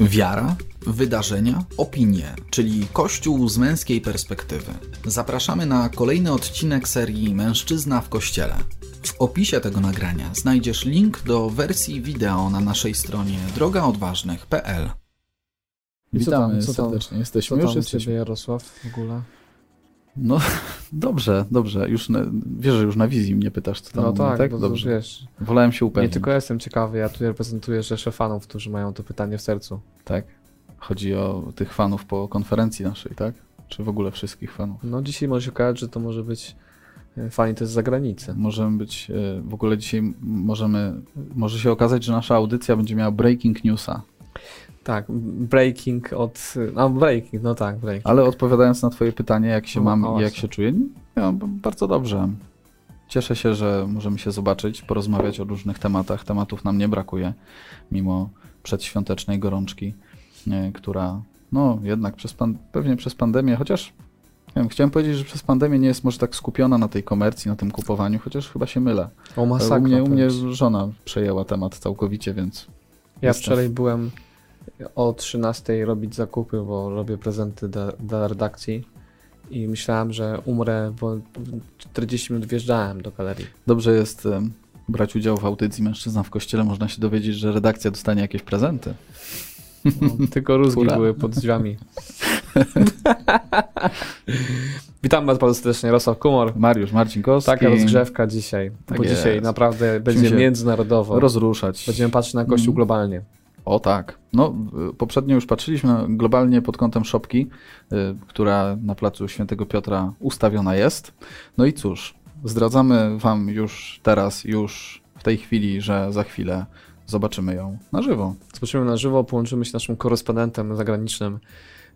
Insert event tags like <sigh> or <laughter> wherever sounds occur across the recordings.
Wiara, wydarzenia, opinie, czyli Kościół z męskiej perspektywy. Zapraszamy na kolejny odcinek serii Mężczyzna w Kościele. W opisie tego nagrania znajdziesz link do wersji wideo na naszej stronie drogaodważnych.pl. Witamy co tam- serdecznie. Jesteśmy Co już tam u jesteśmy. Ciebie, Jarosław, w ogóle? No <laughs> dobrze, dobrze. Już na, wiesz, że już na wizji mnie pytasz, co tam No tak, tak? bo Dobrze. wiesz, Wolałem się nie upewnić. tylko jestem ciekawy, ja tu reprezentuję rzeszę fanów, którzy mają to pytanie w sercu. Tak? Chodzi o tych fanów po konferencji naszej, tak? Czy w ogóle wszystkich fanów? No dzisiaj może się okazać, że to może być e, fani też z zagranicy. Możemy być, e, w ogóle dzisiaj możemy, może się okazać, że nasza audycja będzie miała breaking newsa. Tak, breaking od... No breaking, no tak, breaking. Ale odpowiadając na twoje pytanie, jak się O, mam o, i jak się czuję, no, b- bardzo dobrze. Cieszę się, że możemy się zobaczyć, porozmawiać o różnych tematach. Tematów nam nie brakuje, mimo przedświątecznej gorączki, e, która no jednak przez pan, pewnie przez pandemię, chociaż wiem, chciałem powiedzieć, że przez pandemię nie jest może tak skupiona na tej komercji, na tym kupowaniu, chociaż chyba się mylę. O masakra. u mnie, u mnie żona przejęła temat całkowicie, więc Ja wczoraj byłem o 13 robić zakupy, bo robię prezenty dla, dla redakcji i myślałem, że umrę, bo 40 minut wjeżdżałem do galerii. dobrze jest brać udział w audycji Mężczyzna w Kościele. Można się dowiedzieć, że redakcja dostanie jakieś prezenty. No, <laughs> tylko rózgi były pod drzwiami. <laughs> Witam Was bardzo serdecznie, Jarosław Kumor. Mariusz Marcinkowski. Taka rozgrzewka dzisiaj, Tak bo jest. dzisiaj naprawdę będzie międzynarodowo. Rozruszać. Będziemy patrzeć na Kościół Mhm. globalnie. O tak. No, y, poprzednio już patrzyliśmy globalnie pod kątem szopki, y, która na placu Świętego Piotra ustawiona jest. No i cóż, zdradzamy Wam już teraz, już w tej chwili, że za chwilę zobaczymy ją na żywo. Zobaczymy na żywo, połączymy się z naszym korespondentem zagranicznym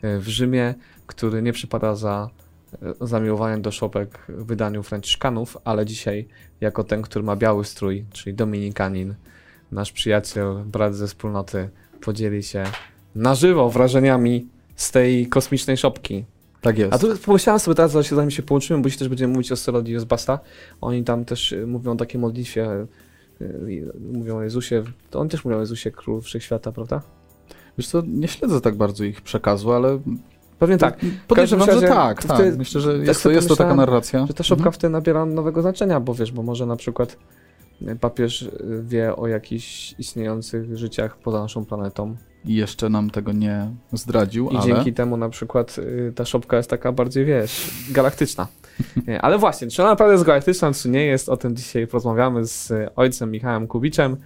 e, w Rzymie, który nie przypada za e, zamiłowaniem do szopek w wydaniu Franciszkanów, ale dzisiaj jako ten, który ma biały strój, czyli Dominikanin, nasz przyjaciel, brat ze wspólnoty, podzieli się na żywo wrażeniami z tej kosmicznej szopki. Tak jest. A tu pomyślałem sobie teraz, zanim się połączymy, bo dzisiaj też będziemy mówić o Stelodii z Basta. Oni tam też y, mówią o takiej modlitwie, y, mówią o Jezusie. To oni też mówią o Jezusie, Król Wszechświata, prawda? Wiesz co, nie śledzę tak bardzo ich przekazu, ale Pewnie tak. podejrzewam, W każdym że tak, w tak. Myślę, że tak jest, to, jest to taka narracja. Że ta szopka Mhm. wtedy nabiera nowego znaczenia, bo wiesz, bo może na przykład papież y, wie o jakichś istniejących życiach poza naszą planetą I jeszcze nam tego nie zdradził, i ale... dzięki temu na przykład y, ta szopka jest taka bardziej, wiesz, galaktyczna. Nie, <laughs> Ale właśnie, czy ona naprawdę jest galaktyczna, czy nie jest, o tym dzisiaj porozmawiamy z y, ojcem Michałem Kubiczem.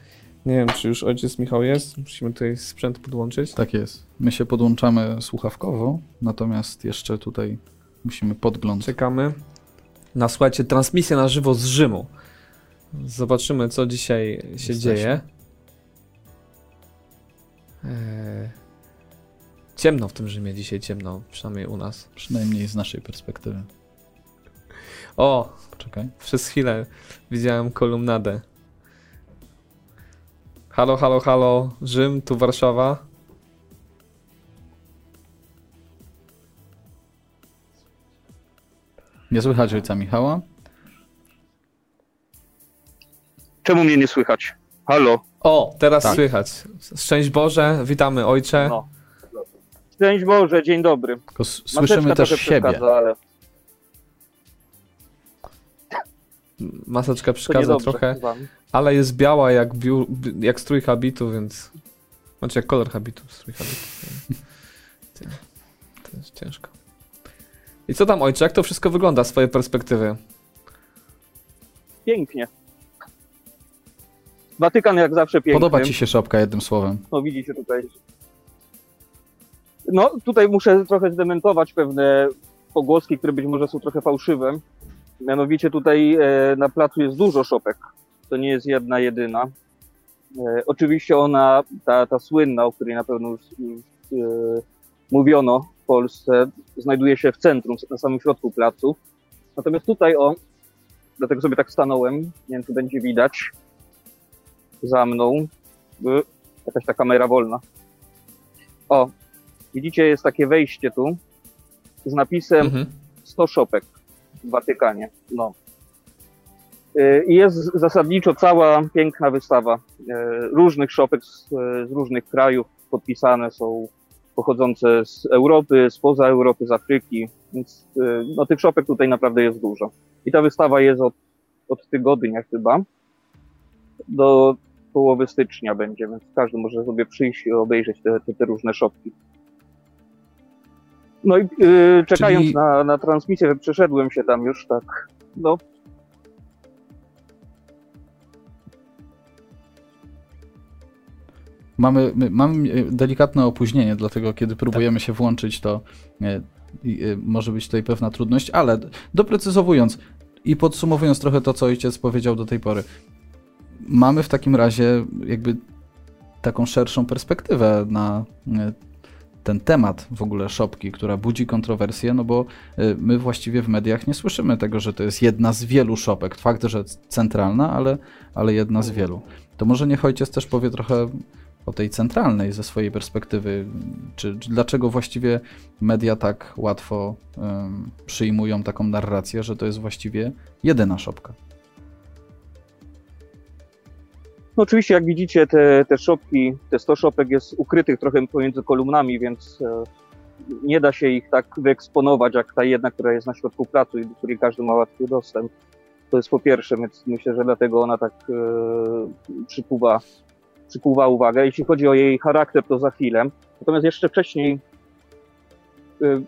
Nie wiem, czy już ojciec Michał jest, musimy tutaj sprzęt podłączyć. Tak jest. My się podłączamy słuchawkowo, natomiast jeszcze tutaj musimy podgląd. Czekamy na, słuchajcie, transmisję na żywo z Rzymu. Zobaczymy, co dzisiaj się Jesteśmy. dzieje. Eee, ciemno w tym Rzymie dzisiaj, ciemno, przynajmniej u nas. Przynajmniej z naszej perspektywy. O, Poczekaj. przez chwilę widziałem kolumnadę. Halo, halo, halo, Rzym, tu Warszawa. Nie słychać ojca Michała? Czemu mnie nie słychać? Halo? O, teraz Tak. słychać. Szczęść Boże, witamy ojcze. No. Szczęść Boże, dzień dobry. Tylko słyszymy też siebie. ale Maseczka przeszkadza trochę. Ale jest biała jak, biu, bi- jak strój habitu, więc. Znaczy jak kolor habitu, strój habitu. To, to jest ciężko. I co tam, ojcze, jak to wszystko wygląda z twojej perspektywy? Pięknie. Watykan jak zawsze piękny. Podoba ci się szopka jednym słowem. No widzicie tutaj. No tutaj muszę trochę zdementować pewne pogłoski, które być może są trochę fałszywe. Mianowicie tutaj e, na placu jest dużo szopek. To nie jest jedna, jedyna. E, oczywiście ona, ta, ta słynna, o której na pewno już, już e, mówiono w Polsce, znajduje się w centrum, na samym środku placu. Natomiast tutaj, o, dlatego sobie tak stanąłem, nie wiem czy będzie widać, za mną, y, jakaś ta kamera wolna. O, widzicie, jest takie wejście tu z napisem Mhm. 100 szopek w Watykanie. No. Y, I jest zasadniczo cała piękna wystawa y, różnych szopek z, z różnych krajów. podpisane są pochodzące z Europy, spoza Europy, z Afryki, więc no, tych szopek tutaj naprawdę jest dużo. I ta wystawa jest od, od tygodnia chyba do połowy stycznia będzie, więc każdy może sobie przyjść i obejrzeć te, te, te różne szopki. No i yy, czekając Czyli... na, na transmisję, przeszedłem się tam już tak, no. Mamy, e, delikatne opóźnienie, dlatego kiedy próbujemy tak. się włączyć, to e, e, może być tutaj pewna trudność, ale doprecyzowując i podsumowując trochę to, co ojciec powiedział do tej pory, mamy w takim razie jakby taką szerszą perspektywę na ten temat w ogóle szopki, która budzi kontrowersję, no bo y, my właściwie w mediach nie słyszymy tego, że to jest jedna z wielu szopek. Fakt, że centralna, ale, ale jedna z wielu. To może niech ojciec też powie trochę o tej centralnej ze swojej perspektywy, czy, czy dlaczego właściwie media tak łatwo um, przyjmują taką narrację, że to jest właściwie jedyna szopka. No oczywiście, jak widzicie, te, te szopki, te 100 szopek jest ukrytych trochę pomiędzy kolumnami, więc e, nie da się ich tak wyeksponować, jak ta jedna, która jest na środku placu i do której każdy ma łatwy dostęp. To jest po pierwsze, więc myślę, że dlatego ona tak e, przykuwa, przykuwa uwagę. Jeśli chodzi o jej charakter, to za chwilę. Natomiast jeszcze wcześniej, e,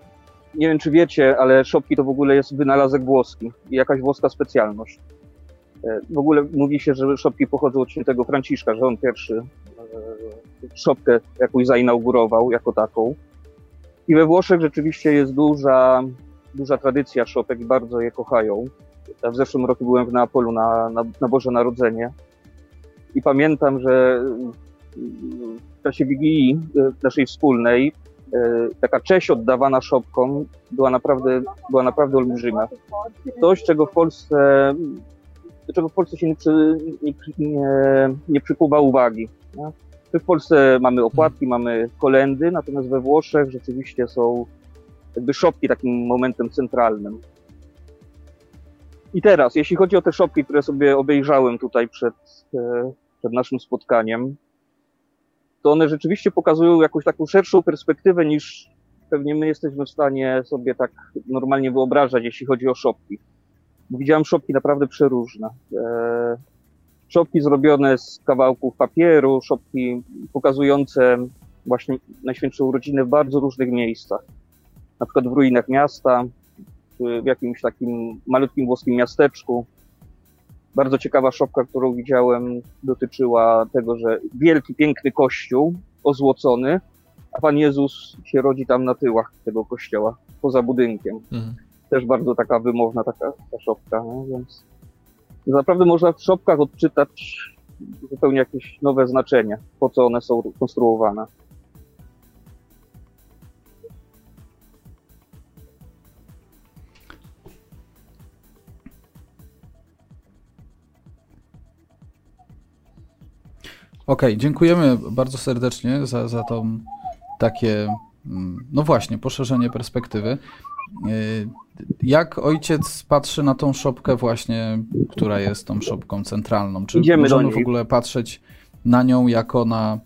nie wiem czy wiecie, ale szopki to w ogóle jest wynalazek włoski i jakaś włoska specjalność. E, w ogóle mówi się, że szopki pochodzą od świętego Franciszka, że on pierwszy e, szopkę jakąś zainaugurował jako taką. I we Włoszech rzeczywiście jest duża, duża tradycja szopek bardzo je kochają. Ja w zeszłym roku byłem w Neapolu na, na, na Boże Narodzenie i pamiętam, że w czasie Wigilii e, naszej wspólnej taka cześć oddawana szopkom była naprawdę, była naprawdę olbrzymia. Coś, czego w Polsce do czego w Polsce się nie, przy, nie, nie, nie przykuwa uwagi. Nie? My w Polsce mamy opłatki, hmm. mamy kolendy, natomiast we Włoszech rzeczywiście są jakby szopki takim momentem centralnym. I teraz, jeśli chodzi o te szopki, które sobie obejrzałem tutaj przed, e, przed naszym spotkaniem, to one rzeczywiście pokazują jakąś taką szerszą perspektywę niż pewnie my jesteśmy w stanie sobie tak normalnie wyobrażać, jeśli chodzi o szopki widziałem szopki naprawdę przeróżne. E, szopki zrobione z kawałków papieru, szopki pokazujące właśnie Najświętszą Rodzinę w bardzo różnych miejscach. Na przykład w ruinach miasta, w jakimś takim malutkim włoskim miasteczku. Bardzo ciekawa szopka, którą widziałem, dotyczyła tego, że wielki, piękny kościół, ozłocony, a Pan Jezus się rodzi tam na tyłach tego kościoła, poza budynkiem. Mhm też bardzo taka wymowna taka ta szopka, no, więc naprawdę można w szopkach odczytać zupełnie jakieś nowe znaczenie, po co one są konstruowane. Okay, dziękujemy bardzo serdecznie za, za to takie, mm, no właśnie, poszerzenie perspektywy. Y, jak ojciec patrzy na tą szopkę właśnie, która jest tą szopką centralną? Czy Idziemy możemy w ogóle patrzeć na nią jako na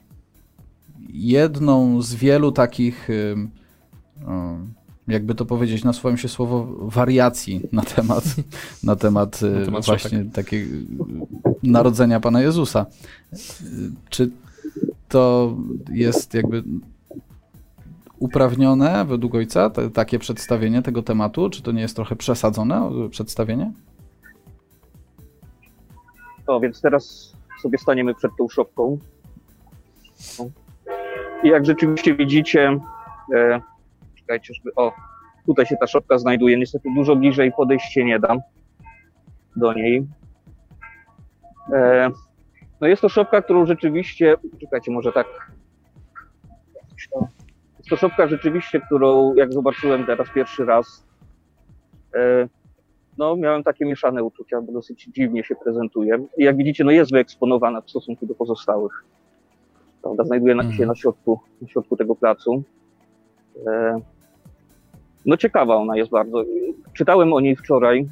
jedną z wielu takich, y, jakby to powiedzieć, nasuwa się słowo wariacji na temat, <laughs> na temat, y, na temat właśnie szopek. takiego narodzenia Pana Jezusa. Czy to jest jakby uprawnione według ojca te, takie przedstawienie tego tematu? Czy to nie jest trochę przesadzone przedstawienie? O, więc teraz sobie staniemy przed tą szopką. I jak rzeczywiście widzicie, e, czekajcie, żeby, o, tutaj się ta szopka znajduje. Niestety dużo bliżej podejść się nie dam do niej. E, no jest to szopka, którą rzeczywiście, czekajcie, może tak, to szopka rzeczywiście, którą jak zobaczyłem teraz pierwszy raz, e, no miałem takie mieszane uczucia, bo dosyć dziwnie się prezentuje. I jak widzicie, no jest wyeksponowana w stosunku do pozostałych. Prawda? Znajduje się mhm. na środku, na środku tego placu. E, no ciekawa ona jest bardzo. Czytałem o niej wczoraj,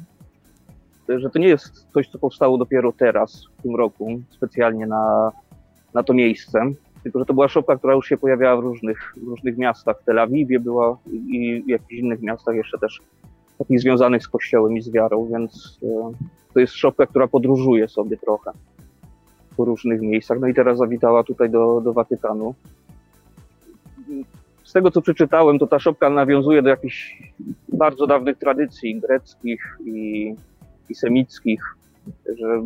że to nie jest coś, co powstało dopiero teraz, w tym roku, specjalnie na, na to miejsce. Tylko, że to była szopka, która już się pojawiała w różnych, w różnych miastach. W Tel Awiwie była i w jakichś innych miastach jeszcze też takich związanych z kościołem i z wiarą, więc e, to jest szopka, która podróżuje sobie trochę po różnych miejscach. No i teraz zawitała tutaj do, do Watykanu. Z tego, co przeczytałem, to ta szopka nawiązuje do jakichś bardzo dawnych tradycji greckich i, i semickich, że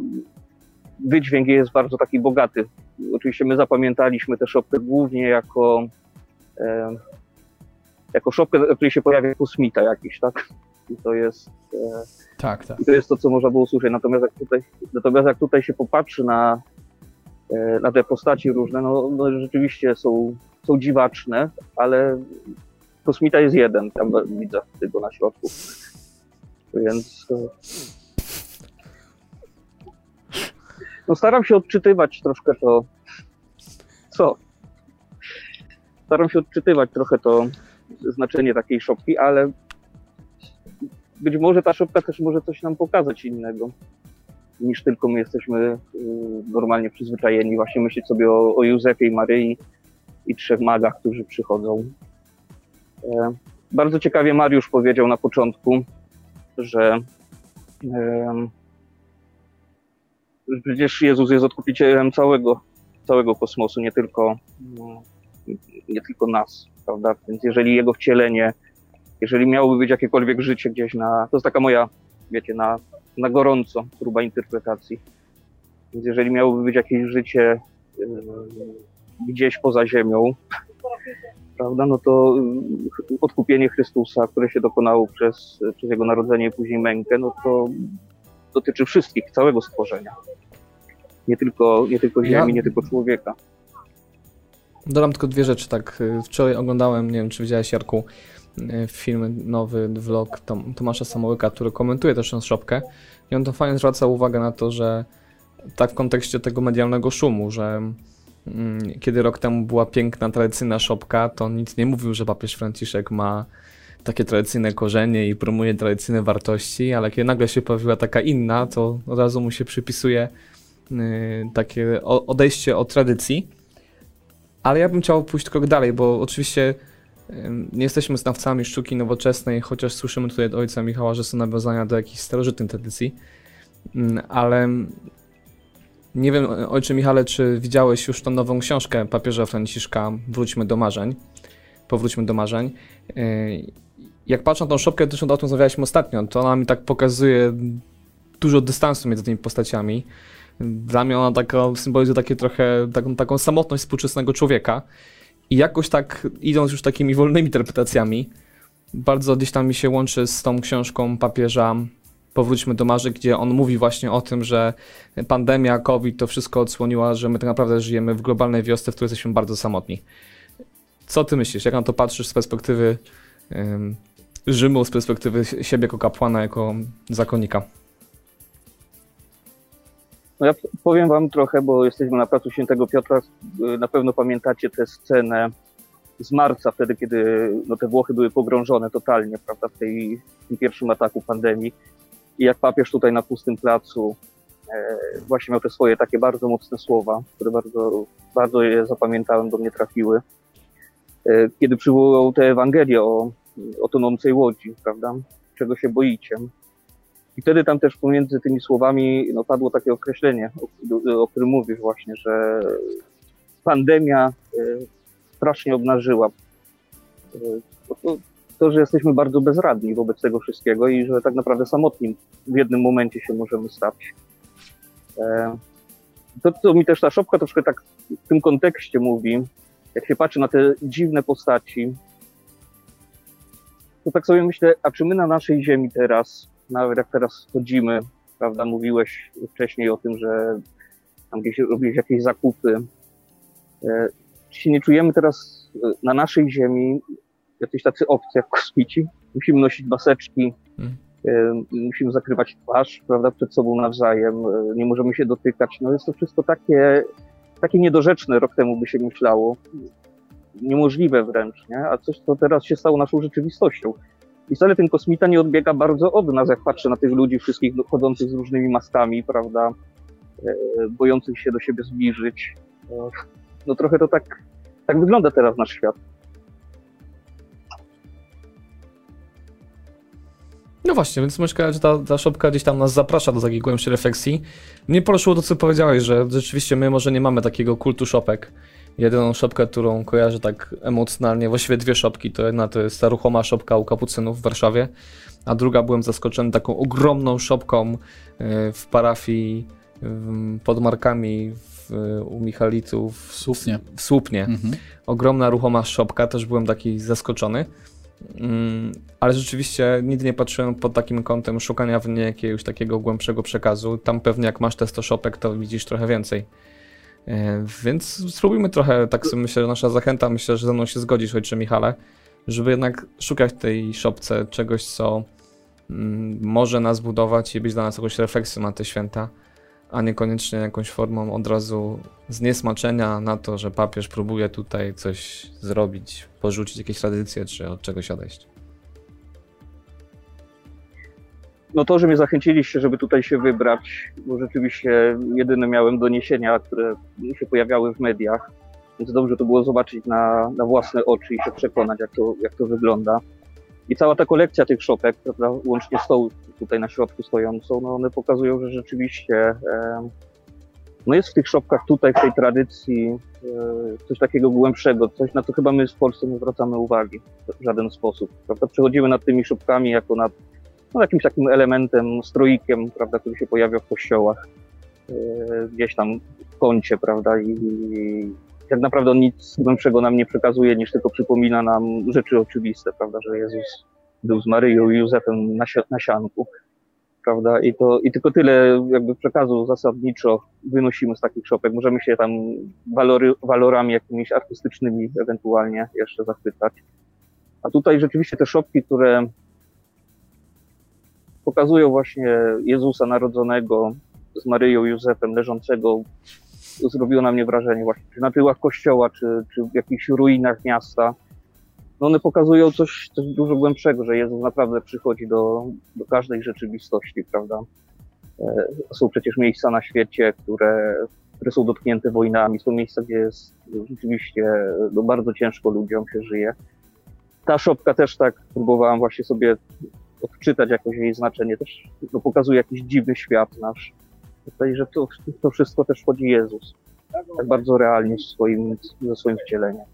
wydźwięk jest bardzo taki bogaty. Oczywiście my zapamiętaliśmy tę szopkę głównie jako, e, jako szopkę, w której się pojawia kosmita jakiś, tak? I to jest, e, Tak, tak. to jest to, co można było usłyszeć. Natomiast jak tutaj, natomiast jak tutaj się popatrzy na, e, na te postaci różne, no, no rzeczywiście są, są dziwaczne, ale kosmita jest jeden, tam widzę tylko na środku. Więc e, no staram się odczytywać troszkę to. Co? Staram się odczytywać trochę to znaczenie takiej szopki, ale być może ta szopka też może coś nam pokazać innego niż tylko my jesteśmy y, normalnie przyzwyczajeni właśnie myśleć sobie o, o Józefie i Maryi i trzech magach, którzy przychodzą. E, bardzo ciekawie Mariusz powiedział na początku, że przecież Jezus jest odkupicielem całego, całego kosmosu, nie tylko, no, nie tylko nas, prawda? Więc jeżeli jego wcielenie, jeżeli miałoby być jakiekolwiek życie gdzieś na, to jest taka moja, wiecie, na, na gorąco próba interpretacji. Więc jeżeli miałoby być jakieś życie yy, gdzieś poza ziemią, prawda, no to yy, odkupienie Chrystusa, które się dokonało przez, przez jego narodzenie i później mękę, no to dotyczy wszystkich, całego stworzenia. Nie tylko, nie tylko Ja- ziemi, nie tylko człowieka. Dodam tylko dwie rzeczy, tak. y, Wczoraj oglądałem, nie wiem czy widziałeś Jarku, y, film, nowy vlog Tom, Tomasza Samołyka, który komentuje też tę szopkę i on to fajnie zwraca uwagę na to, że tak w kontekście tego medialnego szumu, że mm, kiedy rok temu była piękna, tradycyjna szopka, to nic nie mówił, że papież Franciszek ma takie tradycyjne korzenie i promuje tradycyjne wartości, ale kiedy nagle się pojawiła taka inna, to od razu mu się przypisuje y, takie odejście od tradycji. Ale ja bym chciał pójść krok dalej, bo oczywiście ym, nie jesteśmy znawcami sztuki nowoczesnej, chociaż słyszymy tutaj od ojca Michała, że są nawiązania do jakichś starożytnych tradycji. Ym, Ale nie wiem, ojcze Michale, czy widziałeś już tą nową książkę papieża Franciszka Wróćmy do marzeń. Powróćmy do marzeń. Jak patrzę na tą szopkę, też o tym rozmawialiśmy ostatnio, to ona mi tak pokazuje dużo dystansu między tymi postaciami. Dla mnie ona taka symbolizuje takie trochę taką, taką samotność współczesnego człowieka. I jakoś tak, idąc już takimi wolnymi interpretacjami, bardzo gdzieś tam mi się łączy z tą książką papieża Powróćmy do marzeń, gdzie on mówi właśnie o tym, że pandemia, COVID to wszystko odsłoniła, że my tak naprawdę żyjemy w globalnej wiosce, w której jesteśmy bardzo samotni. Co ty myślisz? Jak na to patrzysz z perspektywy Rzymu, z perspektywy siebie jako kapłana, jako zakonnika? No ja powiem wam trochę, bo jesteśmy na placu Świętego Piotra. y, Na pewno pamiętacie tę scenę z marca, wtedy, kiedy no, te Włochy były pogrążone totalnie, prawda, w, tej, w tym pierwszym ataku pandemii. I jak papież tutaj na pustym placu e, właśnie miał te swoje takie bardzo mocne słowa, które bardzo, bardzo je zapamiętałem, do mnie trafiły. E, kiedy przywołał tę Ewangelię o, o tonącej łodzi, prawda, czego się boicie. I wtedy tam też pomiędzy tymi słowami no, padło takie określenie, o, o którym mówisz właśnie, że pandemia e, strasznie obnażyła e, to, to, to, że jesteśmy bardzo bezradni wobec tego wszystkiego i że tak naprawdę samotni w jednym momencie się możemy stać. E, To, co mi też ta szopka troszkę tak w tym kontekście mówi, jak się patrzy na te dziwne postaci, to tak sobie myślę, a czy my na naszej ziemi teraz, nawet jak teraz chodzimy, prawda, mówiłeś wcześniej o tym, że tam gdzieś robiłeś jakieś zakupy, e, czy się nie czujemy teraz e, na naszej ziemi jacyś tacy obcy jak kosmici? Musimy nosić maseczki, Mhm. e, musimy zakrywać twarz, prawda, przed sobą nawzajem, nie możemy się dotykać. No jest to wszystko takie, takie niedorzeczne, rok temu by się myślało. Niemożliwe wręcz, nie? A coś, co teraz się stało naszą rzeczywistością. I wcale ten kosmita nie odbiega bardzo od nas, jak patrzę na tych ludzi wszystkich chodzących z różnymi maskami, prawda, e, bojących się do siebie zbliżyć. E, no trochę to tak, tak wygląda teraz nasz świat. No właśnie, więc myślę, że ta, ta szopka gdzieś tam nas zaprasza do takiej głębszej refleksji. Mnie poruszyło to, co powiedziałeś, że rzeczywiście my może nie mamy takiego kultu szopek. Jedyną szopkę, którą kojarzę tak emocjonalnie, właściwie dwie szopki, to jedna to jest ta ruchoma szopka u kapucynów w Warszawie, a druga byłem zaskoczony taką ogromną szopką y, w parafii pod Markami w, u Michalitów W Słupnie. w Słupnie. Mhm. Ogromna ruchoma szopka, też byłem taki zaskoczony. Mm, ale rzeczywiście nigdy nie patrzyłem pod takim kątem szukania w niej jakiegoś takiego głębszego przekazu. Tam pewnie jak masz testo szopek, to widzisz trochę więcej. E, Więc spróbujmy trochę, tak sobie myślę, nasza zachęta, myślę, że ze mną się zgodzisz, ojcze Michale, żeby jednak szukać w tej szopce czegoś, co mm, może nas budować i być dla nas jakąś refleksją na te święta, a niekoniecznie jakąś formą od razu zniesmaczenia na to, że papież próbuje tutaj coś zrobić, porzucić jakieś tradycje, czy od czegoś odejść. No to, że mnie zachęciliście, żeby tutaj się wybrać, bo rzeczywiście jedyne miałem doniesienia, które się pojawiały w mediach, więc dobrze to było zobaczyć na, na własne oczy i się przekonać, jak to, jak to wygląda. I cała ta kolekcja tych szopek, prawda, łącznie tą tutaj na środku stojącą, no one pokazują, że rzeczywiście e, no jest w tych szopkach tutaj, w tej tradycji e, coś takiego głębszego, coś na co chyba my w Polsce nie zwracamy uwagi w żaden sposób. Prawda? Przechodzimy nad tymi szopkami jako nad no, jakimś takim elementem, stroikiem, prawda, który się pojawia w kościołach, e, gdzieś tam w kącie, prawda, i, tak naprawdę on nic głębszego nam nie przekazuje, niż tylko przypomina nam rzeczy oczywiste, prawda, że Jezus był z Maryją i Józefem na, na sianku, prawda, i to, i tylko tyle jakby przekazu zasadniczo wynosimy z takich szopek, możemy się tam walory, walorami jakimiś artystycznymi ewentualnie jeszcze zachwycać. A tutaj rzeczywiście te szopki, które pokazują właśnie Jezusa narodzonego z Maryją Józefem leżącego, zrobiło na mnie wrażenie właśnie, czy na tyłach kościoła, czy, czy w jakichś ruinach miasta. No one pokazują coś, coś dużo głębszego, że Jezus naprawdę przychodzi do, do każdej rzeczywistości, prawda? E, Są przecież miejsca na świecie, które, które są dotknięte wojnami, są miejsca, gdzie jest rzeczywiście no, bardzo ciężko ludziom się żyje. Ta szopka też tak próbowałam właśnie sobie odczytać jakoś jej znaczenie, też no, pokazuje jakiś dziwny świat nasz. Tutaj, że to, to wszystko też wchodzi Jezus. Tak bardzo realnie w swoim, ze swoim wcieleniem.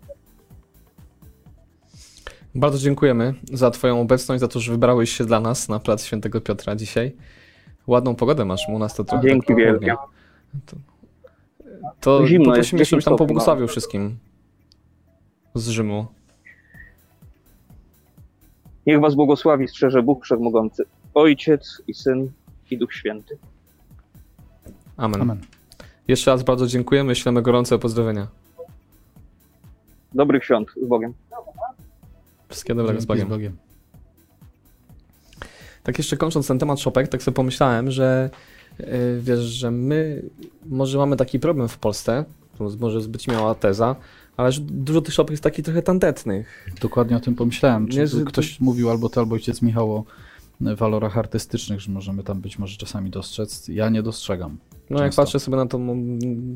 Bardzo dziękujemy za Twoją obecność, za to, że wybrałeś się dla nas na plac Świętego Piotra dzisiaj. Ładną pogodę masz, u nas to trochę Dzięki tak wielkie. To, to Zimno jest, poprosimy, 10 żebyś tam pobłogosławił nawet. wszystkim z Rzymu. Niech was błogosławi, strzeże Bóg Wszechmogący, Ojciec i Syn i Duch Święty. Amen. Amen. Jeszcze raz bardzo dziękujemy, ślemy gorące pozdrowienia. Dobrych świąt z Bogiem. Wszystkiego dobrego z Dzięki Bogiem. Tak jeszcze kończąc ten temat szopek, tak sobie pomyślałem, że yy, wiesz, że my może mamy taki problem w Polsce, to może zbyt miała teza, ale że dużo tych szopek jest takich trochę tandetnych. Dokładnie o tym pomyślałem. Czy Nie, że- ktoś mówił, albo ty, albo ojciec Michał o e, walorach artystycznych, że możemy tam być może czasami dostrzec. Ja nie dostrzegam. No jak Często. patrzę sobie na tą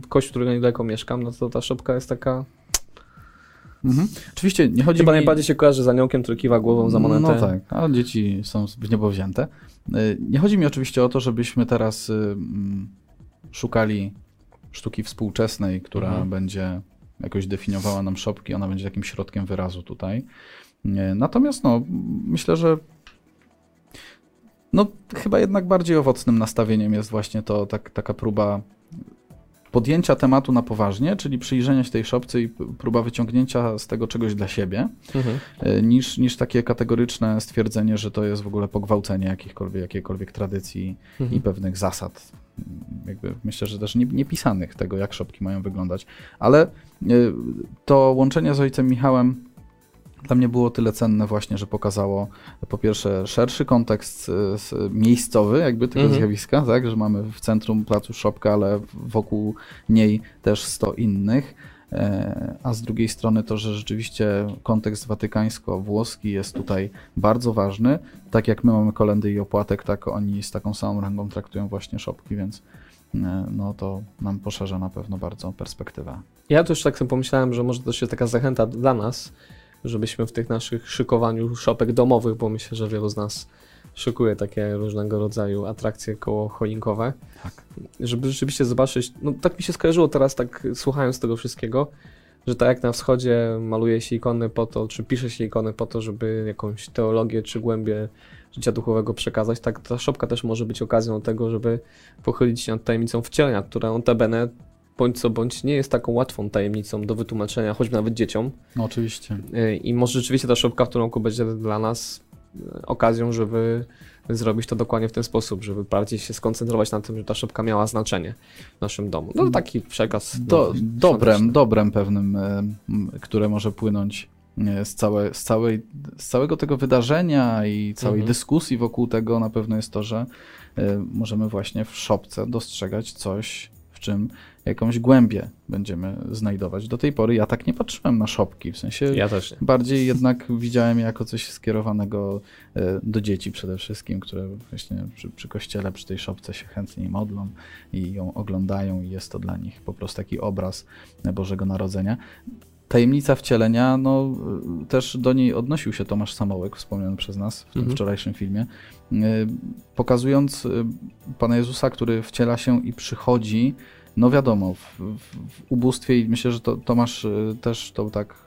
kość, w której niedaleko mieszkam, no to ta szopka jest taka... Mhm. Oczywiście nie chodzi Chyba mi... najbardziej się kojarzy z aniołkiem, który kiwa głową za monetę. No tak, a dzieci są w niebo wzięte. Y, Nie chodzi mi oczywiście o to, żebyśmy teraz y, szukali sztuki współczesnej, która Mhm. będzie jakoś definiowała nam szopki, ona będzie takim środkiem wyrazu tutaj. Natomiast no, myślę, że no, chyba jednak bardziej owocnym nastawieniem jest właśnie to tak, taka próba podjęcia tematu na poważnie, czyli przyjrzenia się tej szopce i próba wyciągnięcia z tego czegoś dla siebie, Mhm. e, niż, niż takie kategoryczne stwierdzenie, że to jest w ogóle pogwałcenie jakichkolwiek, jakiejkolwiek tradycji Mhm. i pewnych zasad. Jakby myślę, że też nie- niepisanych tego, jak szopki mają wyglądać. Ale e, to łączenie z ojcem Michałem dla mnie było tyle cenne właśnie, że pokazało po pierwsze szerszy kontekst s- miejscowy jakby tego Mhm. zjawiska, tak, że mamy w centrum placu szopkę, ale wokół niej też 100 innych. E, A z drugiej strony to, że rzeczywiście kontekst watykańsko-włoski jest tutaj bardzo ważny. Tak jak my mamy kolendy i opłatek, tak oni z taką samą rangą traktują właśnie szopki, więc no to nam poszerza na pewno bardzo perspektywę. Ja też tak sobie pomyślałem, że może to się taka zachęta dla nas, żebyśmy w tych naszych szykowaniu szopek domowych, bo myślę, że wielu z nas szykuje takie różnego rodzaju atrakcje koło choinkowe. Tak. Żeby rzeczywiście zobaczyć, no tak mi się skojarzyło teraz, tak słuchając tego wszystkiego, że tak jak na wschodzie maluje się ikony po to, czy pisze się ikony po to, żeby jakąś teologię czy głębię życia duchowego przekazać, tak ta szopka też może być okazją tego, żeby pochylić się nad tajemnicą wcielenia, która notabene bądź co bądź nie jest taką łatwą tajemnicą do wytłumaczenia, choćby nawet dzieciom. No oczywiście. I może rzeczywiście ta szopka w tym roku będzie dla nas okazją, żeby zrobić to dokładnie w ten sposób, żeby bardziej się skoncentrować na tym, że ta szopka miała znaczenie w naszym domu. No taki przekaz. Do, no, dobrem, dobrem pewnym, e, które może płynąć e, z, całe, z, całej, z całego tego wydarzenia i całej Mhm. dyskusji wokół tego na pewno jest to, że e, możemy właśnie w szopce dostrzegać coś, w czym jakąś głębię będziemy znajdować. Do tej pory ja tak nie patrzyłem na szopki, w sensie Ja bardziej jednak <laughs> widziałem jako coś skierowanego e, do dzieci przede wszystkim, które właśnie przy, przy kościele, przy tej szopce się chętnie modlą i ją oglądają i jest to dla nich po prostu taki obraz Bożego Narodzenia. Tajemnica wcielenia, no y, też do niej odnosił się Tomasz Samołek, wspomniany przez nas w tym Mhm. wczorajszym filmie, y, pokazując Pana Jezusa, który wciela się i przychodzi, no wiadomo, w, w, w ubóstwie i myślę, że to, Tomasz y, też to tak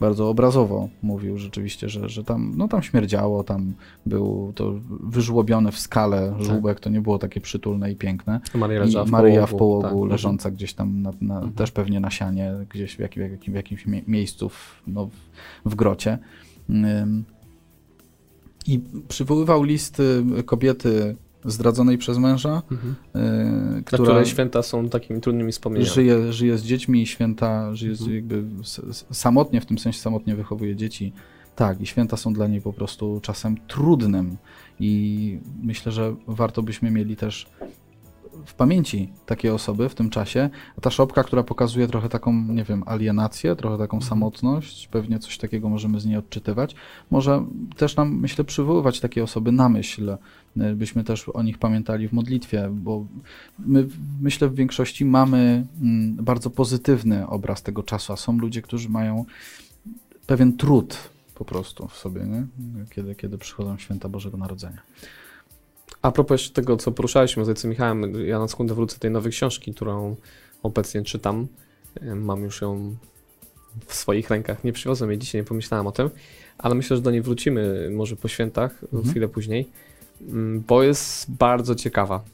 bardzo obrazowo mówił rzeczywiście, że, że tam, no tam śmierdziało, tam był to wyżłobione w skale żółbek, to nie było takie przytulne i piękne. Maria I w Maryja połogu, w połogu, tak. leżąca gdzieś tam, na, na, Mhm. też pewnie na sianie, gdzieś w, jakim, jakim, w jakimś mie- miejscu w, no, w, grocie. I przywoływał listy kobiety zdradzonej przez męża, Mhm. y, która które święta są takimi trudnymi wspomnieniami. żyje, żyje z dziećmi i święta, żyje z, Mhm. jakby samotnie, w tym sensie samotnie wychowuje dzieci. Tak, i święta są dla niej po prostu czasem trudnym. I myślę, że warto byśmy mieli też w pamięci takie osoby w tym czasie. A ta szopka, która pokazuje trochę taką, nie wiem, alienację, trochę taką Mhm. samotność, pewnie coś takiego możemy z niej odczytywać. Może też nam, myślę, przywoływać takie osoby na myśl, y, byśmy też o nich pamiętali w modlitwie, bo my, myślę, w większości mamy mm, bardzo pozytywny obraz tego czasu, a są ludzie, którzy mają pewien trud po prostu w sobie, nie? Kiedy, kiedy przychodzą święta Bożego Narodzenia. A propos jeszcze tego, co poruszaliśmy z ojcem Michałem, ja na sekundę wrócę do tej nowej książki, którą obecnie czytam. Mam już ją w swoich rękach. Nie przywiozłem jej dzisiaj, nie pomyślałem o tym, ale myślę, że do niej wrócimy może po świętach, Mhm. chwilę później, mm, bo jest bardzo ciekawa.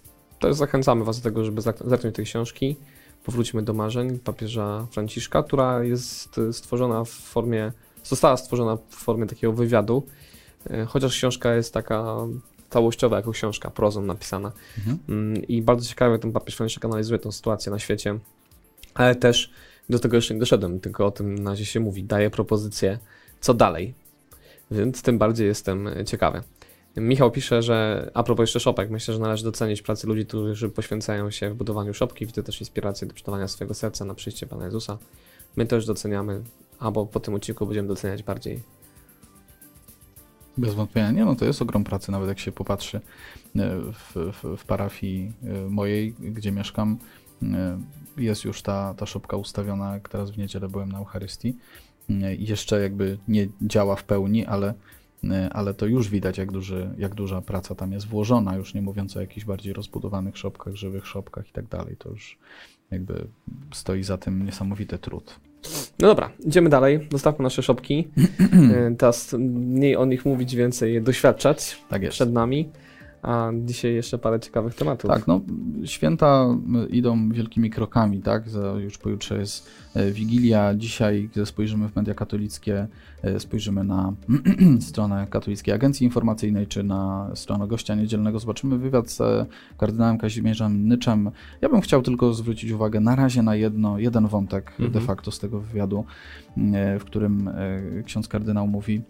Też zachęcamy Was do tego, żeby zerknąć tej książki. Powróćmy do marzeń papieża Franciszka, która jest e, stworzona w formie, została stworzona w formie takiego wywiadu, e, chociaż książka jest taka całościowa jako książka, prozą napisana. Mhm. Mm, I bardzo ciekawie ten papież Franciszek analizuje tę sytuację na świecie, ale też do tego jeszcze nie doszedłem, tylko o tym na razie się mówi. Daje propozycję, co dalej. Więc tym bardziej jestem ciekawy. Michał pisze, że a propos jeszcze szopek, myślę, że należy docenić pracę ludzi, którzy poświęcają się w budowaniu szopki. Widzę też inspirację do przeczytania swojego serca na przyjście Pana Jezusa. My też doceniamy, albo po tym odcinku będziemy doceniać bardziej. Bez wątpienia. Nie, no to jest ogrom pracy, nawet jak się popatrzy e, w, w, w parafii e, mojej, gdzie mieszkam, e, jest już ta, ta szopka ustawiona, jak teraz w niedzielę byłem na Eucharystii. Jeszcze jakby nie działa w pełni, ale, ale to już widać, jak, duży, jak duża praca tam jest włożona, już nie mówiąc o jakichś bardziej rozbudowanych szopkach, żywych szopkach i tak dalej. To już jakby stoi za tym niesamowity trud. No dobra, idziemy dalej. Zostawmy nasze szopki. <clears throat> E, Teraz mniej o nich mówić, więcej doświadczać Tak jest. przed nami. A dzisiaj jeszcze parę ciekawych tematów. Tak, no święta y, idą wielkimi krokami, tak? Już pojutrze jest e, Wigilia. Dzisiaj, gdy spojrzymy w media katolickie, e, spojrzymy na <clears throat> stronę Katolickiej Agencji Informacyjnej czy na stronę gościa niedzielnego, zobaczymy wywiad z e, kardynałem Kazimierzem Nyczem. Ja bym chciał tylko zwrócić uwagę na razie na jedno, jeden wątek Mhm. de facto z tego wywiadu, w którym ksiądz kardynał mówi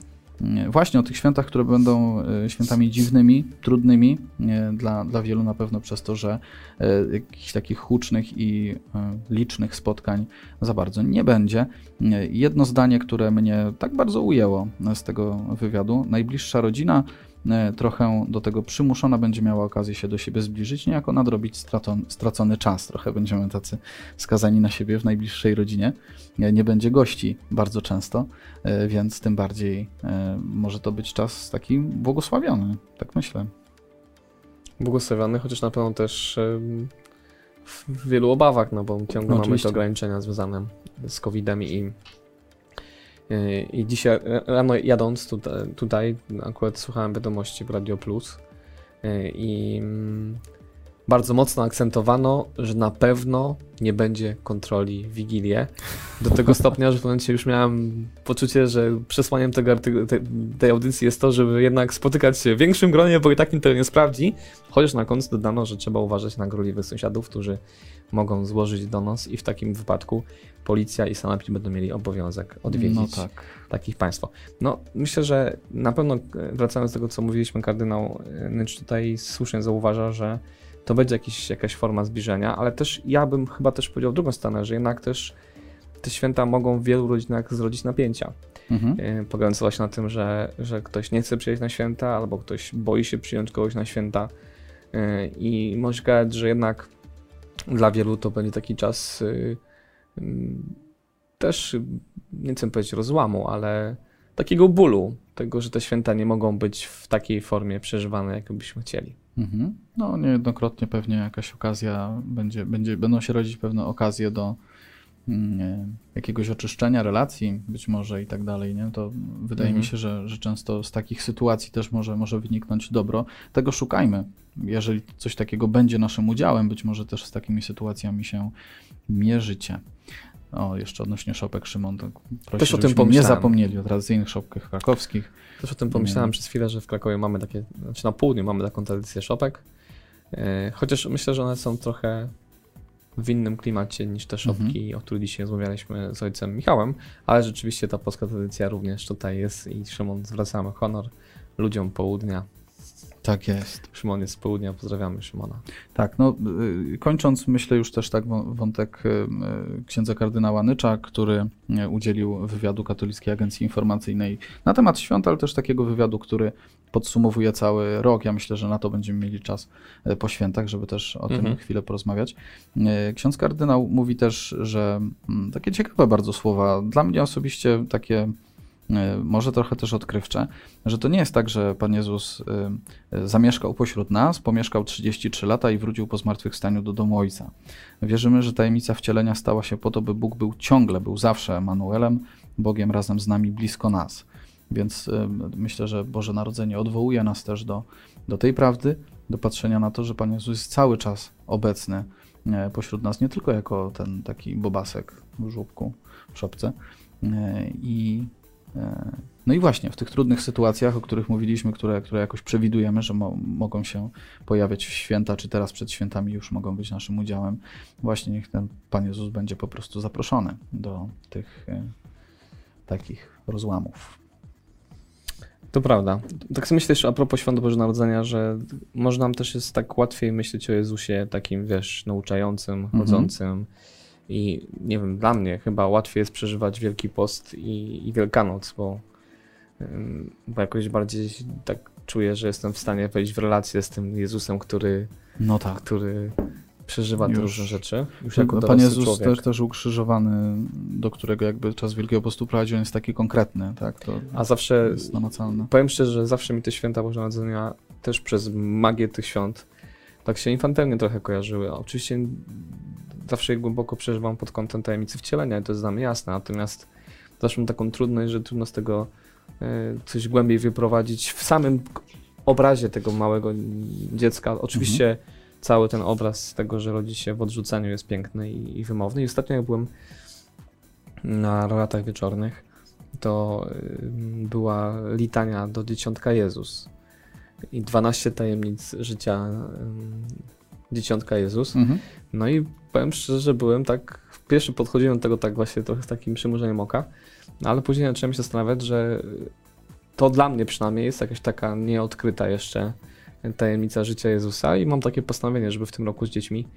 właśnie o tych świętach, które będą e, świętami dziwnymi, trudnymi e, dla, dla wielu na pewno przez to, że e, jakichś takich hucznych i e, licznych spotkań za bardzo nie będzie. E, Jedno zdanie, które mnie tak bardzo ujęło z tego wywiadu. Najbliższa rodzina e, trochę do tego przymuszona, będzie miała okazję się do siebie zbliżyć, niejako nadrobić stracony, stracony czas. Trochę będziemy tacy skazani na siebie w najbliższej rodzinie. E, nie będzie gości bardzo często, e, więc tym bardziej może to być czas taki błogosławiony, tak myślę. Błogosławiony, chociaż na pewno też w wielu obawach, no bo ciągle no, mamy te ograniczenia związane z COVID-em i i dzisiaj rano jadąc tutaj, tutaj, akurat słuchałem wiadomości w Radio Plus i mm, bardzo mocno akcentowano, że na pewno nie będzie kontroli w Wigilię. Do tego <laughs> stopnia, że w momencie już miałem poczucie, że przesłaniem tego te, tej audycji jest to, żeby jednak spotykać się w większym gronie, bo i tak nikt tego nie sprawdzi. Chociaż na końcu dodano, że trzeba uważać na gorliwych sąsiadów, którzy mogą złożyć donos i w takim wypadku policja i sanepid będą mieli obowiązek odwiedzić no tak. takich państwo. No myślę, że na pewno wracając do tego, co mówiliśmy, kardynał Nycz tutaj słusznie zauważa, że to będzie jakiś, jakaś forma zbliżenia, ale też ja bym chyba też powiedział drugą stronę, że jednak też te święta mogą w wielu rodzinach zrodzić napięcia. Mhm. E, polegające właśnie na tym, że, że ktoś nie chce przyjechać na święta, albo ktoś boi się przyjąć kogoś na święta. E, I może gadać, że jednak dla wielu to będzie taki czas y, mm, też, nie chcę powiedzieć rozłamu, ale takiego bólu, tego, że te święta nie mogą być w takiej formie przeżywane, jak byśmy chcieli. Mhm. No, niejednokrotnie pewnie jakaś okazja będzie, będzie, będą się rodzić pewne okazje do mm, jakiegoś oczyszczenia relacji, być może i tak dalej. Nie? To wydaje mhm. mi się, że, że często z takich sytuacji też może, może wyniknąć dobro. Tego szukajmy. Jeżeli coś takiego będzie naszym udziałem, być może też z takimi sytuacjami się mierzycie. O, jeszcze odnośnie szopek Szymon, to proszę, Też o tym pomyślałem. nie zapomnieli o tradycyjnych szopkach krakowskich. Też o tym pomyślałem nie. przez chwilę, że w Krakowie mamy takie, znaczy na południu mamy taką tradycję szopek, e, chociaż myślę, że one są trochę w innym klimacie niż te szopki, mhm. o których dzisiaj rozmawialiśmy z ojcem Michałem, ale rzeczywiście ta polska tradycja również tutaj jest i Szymon zwracamy honor ludziom południa tak jest. Szymon jest z południa, pozdrawiamy Szymona. Tak, no y, kończąc, myślę już też tak wątek y, y, księdza kardynała Nycza, który udzielił wywiadu Katolickiej Agencji Informacyjnej na temat świąt, ale też takiego wywiadu, który podsumowuje cały rok. Ja myślę, że na to będziemy mieli czas po świętach, żeby też o mhm. tym chwilę porozmawiać. Ksiądz kardynał mówi też, że mm, takie ciekawe bardzo słowa, dla mnie osobiście takie może trochę też odkrywcze, że to nie jest tak, że Pan Jezus e, e, zamieszkał pośród nas, pomieszkał 33 lata i wrócił po zmartwychwstaniu do domu Ojca. Wierzymy, że tajemnica wcielenia stała się po to, by Bóg był ciągle, był zawsze Emanuelem, Bogiem razem z nami, blisko nas. Więc myślę, że Boże Narodzenie odwołuje nas też do, do tej prawdy, do patrzenia na to, że Pan Jezus jest cały czas obecny pośród nas, nie tylko jako ten taki bobasek w żłóbku, w szopce. I no i właśnie w tych trudnych sytuacjach, o których mówiliśmy, które, które jakoś przewidujemy, że mo mogą się pojawiać w święta, czy teraz przed świętami już mogą być naszym udziałem, właśnie niech ten Pan Jezus będzie po prostu zaproszony do tych e, takich rozłamów. To prawda. Tak sobie myślę też a propos Świąt Bożego Narodzenia, że może nam też jest tak łatwiej myśleć o Jezusie takim, wiesz, nauczającym, mhm. chodzącym, i nie wiem, dla mnie chyba łatwiej jest przeżywać Wielki Post i, i Wielkanoc, bo, bo jakoś bardziej tak czuję, że jestem w stanie wejść w relację z tym Jezusem, który, no tak. który przeżywa te różne rzeczy. Już jako Pan Jezus też, też ukrzyżowany, do którego jakby czas Wielkiego Postu prowadzi, on jest taki konkretny, tak? To A zawsze, jest namacalne. powiem szczerze, że zawsze mi te święta Bożego Narodzenia też przez magię tych świąt tak się infantylnie trochę kojarzyły. Oczywiście zawsze je głęboko przeżywam pod kątem tajemnicy wcielenia i to jest dla mnie jasne, natomiast zawsze mam taką trudność, że trudno z tego e, coś głębiej wyprowadzić w samym obrazie tego małego dziecka. Oczywiście mhm. cały ten obraz tego, że rodzi się w odrzuceniu jest piękny i, i wymowny. I ostatnio jak byłem na rolatach wieczornych, to była litania do dzieciątka Jezus i 12 tajemnic życia dzieciątka Jezus. Mhm. No i powiem szczerze, że byłem tak, pierwszy podchodziłem do tego tak właśnie trochę z takim przymurzeniem oka, no ale później zacząłem się zastanawiać, że to dla mnie przynajmniej jest jakaś taka nieodkryta jeszcze tajemnica życia Jezusa i mam takie postanowienie, żeby w tym roku z dziećmi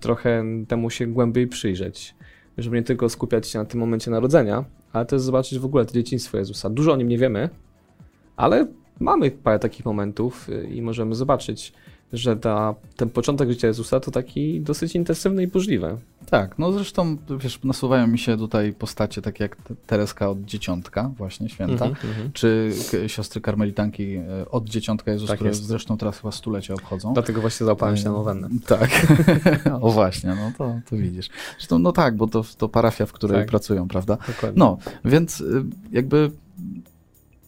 trochę temu się głębiej przyjrzeć. Żeby nie tylko skupiać się na tym momencie narodzenia, ale też zobaczyć w ogóle to dzieciństwo Jezusa. Dużo o nim nie wiemy, ale mamy parę takich momentów i możemy zobaczyć, że ta, ten początek życia Jezusa to taki dosyć intensywny i burzliwy. Tak, no zresztą wiesz, nasuwają mi się tutaj postacie takie jak Tereska od Dzieciątka, właśnie święta, Mhm, mhm. czy siostry karmelitanki e, od Dzieciątka Jezus, Tak które jest. zresztą teraz chyba stulecie obchodzą. Dlatego właśnie załapałem się na nowennę. Tak. <laughs> <laughs> o właśnie, no to, to widzisz. Zresztą no tak, bo to, to parafia, w której Tak. pracują, prawda? Dokładnie. No, więc y, jakby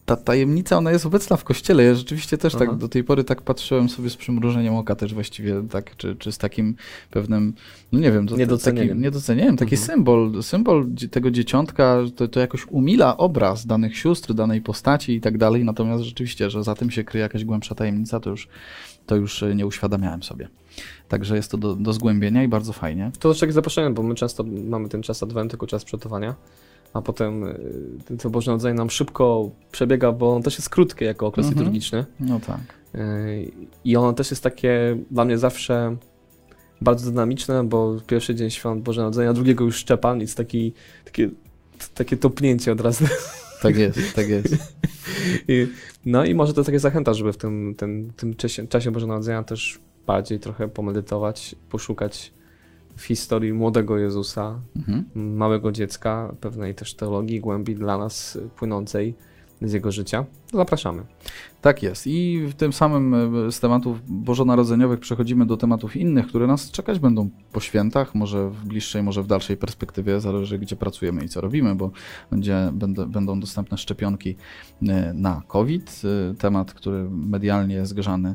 ta tajemnica, ona jest obecna w kościele. Ja rzeczywiście też tak Aha. do tej pory tak patrzyłem sobie z przymrużeniem oka też właściwie, tak, czy, czy z takim pewnym, no nie wiem, Niedocenieniem. Taki, niedocenieniem, taki Mhm. symbol, symbol tego dzieciątka, to, to jakoś umila obraz danych sióstr, danej postaci i tak dalej, natomiast rzeczywiście, że za tym się kryje jakaś głębsza tajemnica, to już, to już y, nie uświadamiałem sobie. Także jest to do, do zgłębienia i bardzo fajnie. To też takie zaproszenie, bo my często mamy ten czas adwentu, jako czas przygotowania, a potem y, ten- to Boże Narodzenie nam szybko przebiega, bo on też jest krótki jako okres Mhm. liturgiczny. No tak. Y, I ono też jest takie dla mnie zawsze bardzo dynamiczne, bo pierwszy dzień świąt Boże Narodzenia, drugiego już Szczepan, jest taki, takie, takie topnięcie od razu. Tak jest, tak jest. <laughs> I, no i może to takie zachęta, żeby w tym, tym, tym czasie, czasie Bożego Narodzenia też bardziej trochę pomedytować, poszukać w historii młodego Jezusa, Mhm. małego dziecka, pewnej też teologii głębi dla nas płynącej z jego życia. Zapraszamy. Tak jest. I w tym samym e, z tematów bożonarodzeniowych przechodzimy do tematów innych, które nas czekać będą po świętach, może w bliższej, może w dalszej perspektywie, zależy gdzie pracujemy i co robimy, bo będzie, będą, będą dostępne szczepionki e, na COVID, e, temat, który medialnie jest grzany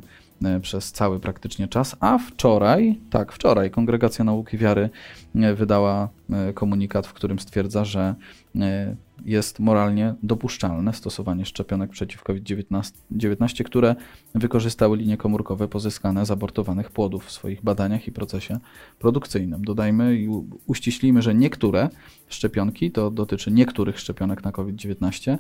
przez cały praktycznie czas, a wczoraj, tak, wczoraj Kongregacja Nauki Wiary e, wydała e, komunikat, w którym stwierdza, że e, jest moralnie dopuszczalne stosowanie szczepionek przeciw COVID-19, które wykorzystały linie komórkowe pozyskane z abortowanych płodów w swoich badaniach i procesie produkcyjnym. Dodajmy i uściślimy, że niektóre szczepionki, to dotyczy niektórych szczepionek na COVID-19,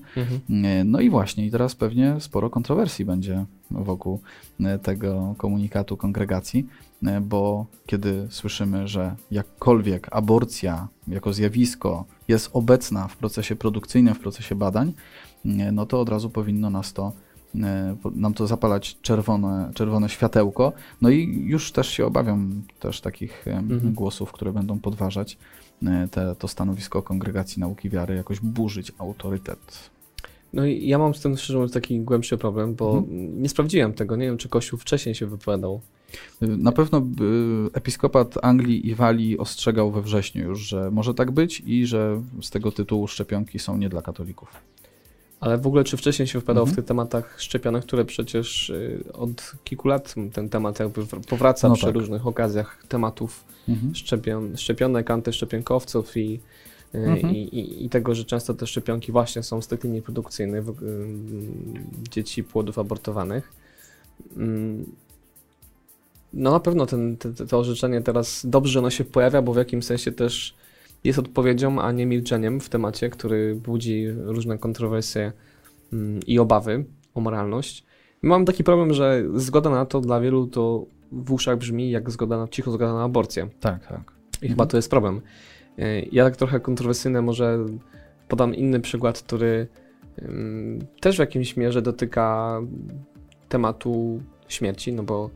E, No i właśnie, i teraz pewnie sporo kontrowersji będzie wokół e, tego komunikatu kongregacji, e, bo kiedy słyszymy, że jakkolwiek aborcja jako zjawisko jest obecna w procesie produkcyjnym, w procesie badań, e, no to od razu powinno nas to nam to zapalać czerwone, czerwone światełko. No i już też się obawiam też takich Mhm. głosów, które będą podważać te, to stanowisko Kongregacji Nauki Wiary, jakoś burzyć autorytet No i ja mam z tym szczerze mówiąc taki głębszy problem, bo Mhm. nie sprawdziłem tego. Nie wiem, czy Kościół wcześniej się wypowiadał. Na pewno y, episkopat Anglii i Walii ostrzegał we wrześniu już, że może tak być i że z tego tytułu szczepionki są nie dla katolików. Ale w ogóle, czy wcześniej się wypowiadał Mhm. w tych tematach szczepionek, które przecież y, od kilku lat ten temat jakby powraca No przy tak. różnych okazjach tematów Mhm. szczepion, szczepionek, antyszczepionkowców i, Mhm. i, i, i tego, że często te szczepionki właśnie są z tych linii produkcyjnych dzieci płodów abortowanych. Mm, No na pewno ten, te, to orzeczenie teraz dobrze ono się pojawia, bo w jakimś sensie też jest odpowiedzią, a nie milczeniem w temacie, który budzi różne kontrowersje mm, i obawy o moralność. Mam taki problem, że zgoda na to dla wielu to w uszach brzmi jak zgoda na, cicho zgoda na aborcję. Tak, tak. I chyba to jest problem. Y, Ja tak trochę kontrowersyjne może podam inny przykład, który też w jakimś mierze dotyka tematu śmierci, no bo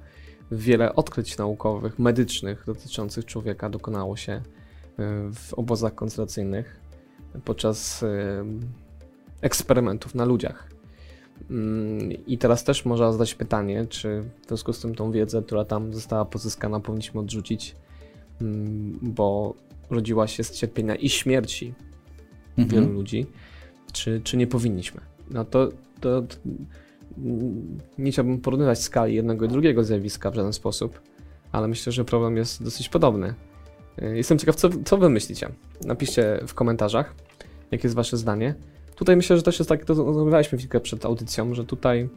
wiele odkryć naukowych, medycznych dotyczących człowieka dokonało się y, w obozach koncentracyjnych podczas ym, eksperymentów na ludziach. Ym, I teraz też można zadać pytanie, czy w związku z tym tą wiedzę, która tam została pozyskana, powinniśmy odrzucić Mm, bo rodziła się z cierpienia i śmierci wielu Mhm. ludzi, czy, czy nie powinniśmy. No to, to, to nie chciałbym porównywać skali jednego i drugiego zjawiska w żaden sposób, ale myślę, że problem jest dosyć podobny. Y, Jestem ciekaw, co, co wy myślicie. Napiszcie w komentarzach, jakie jest wasze zdanie. Tutaj myślę, że też jest tak, to rozmawialiśmy chwilkę przed audycją, że tutaj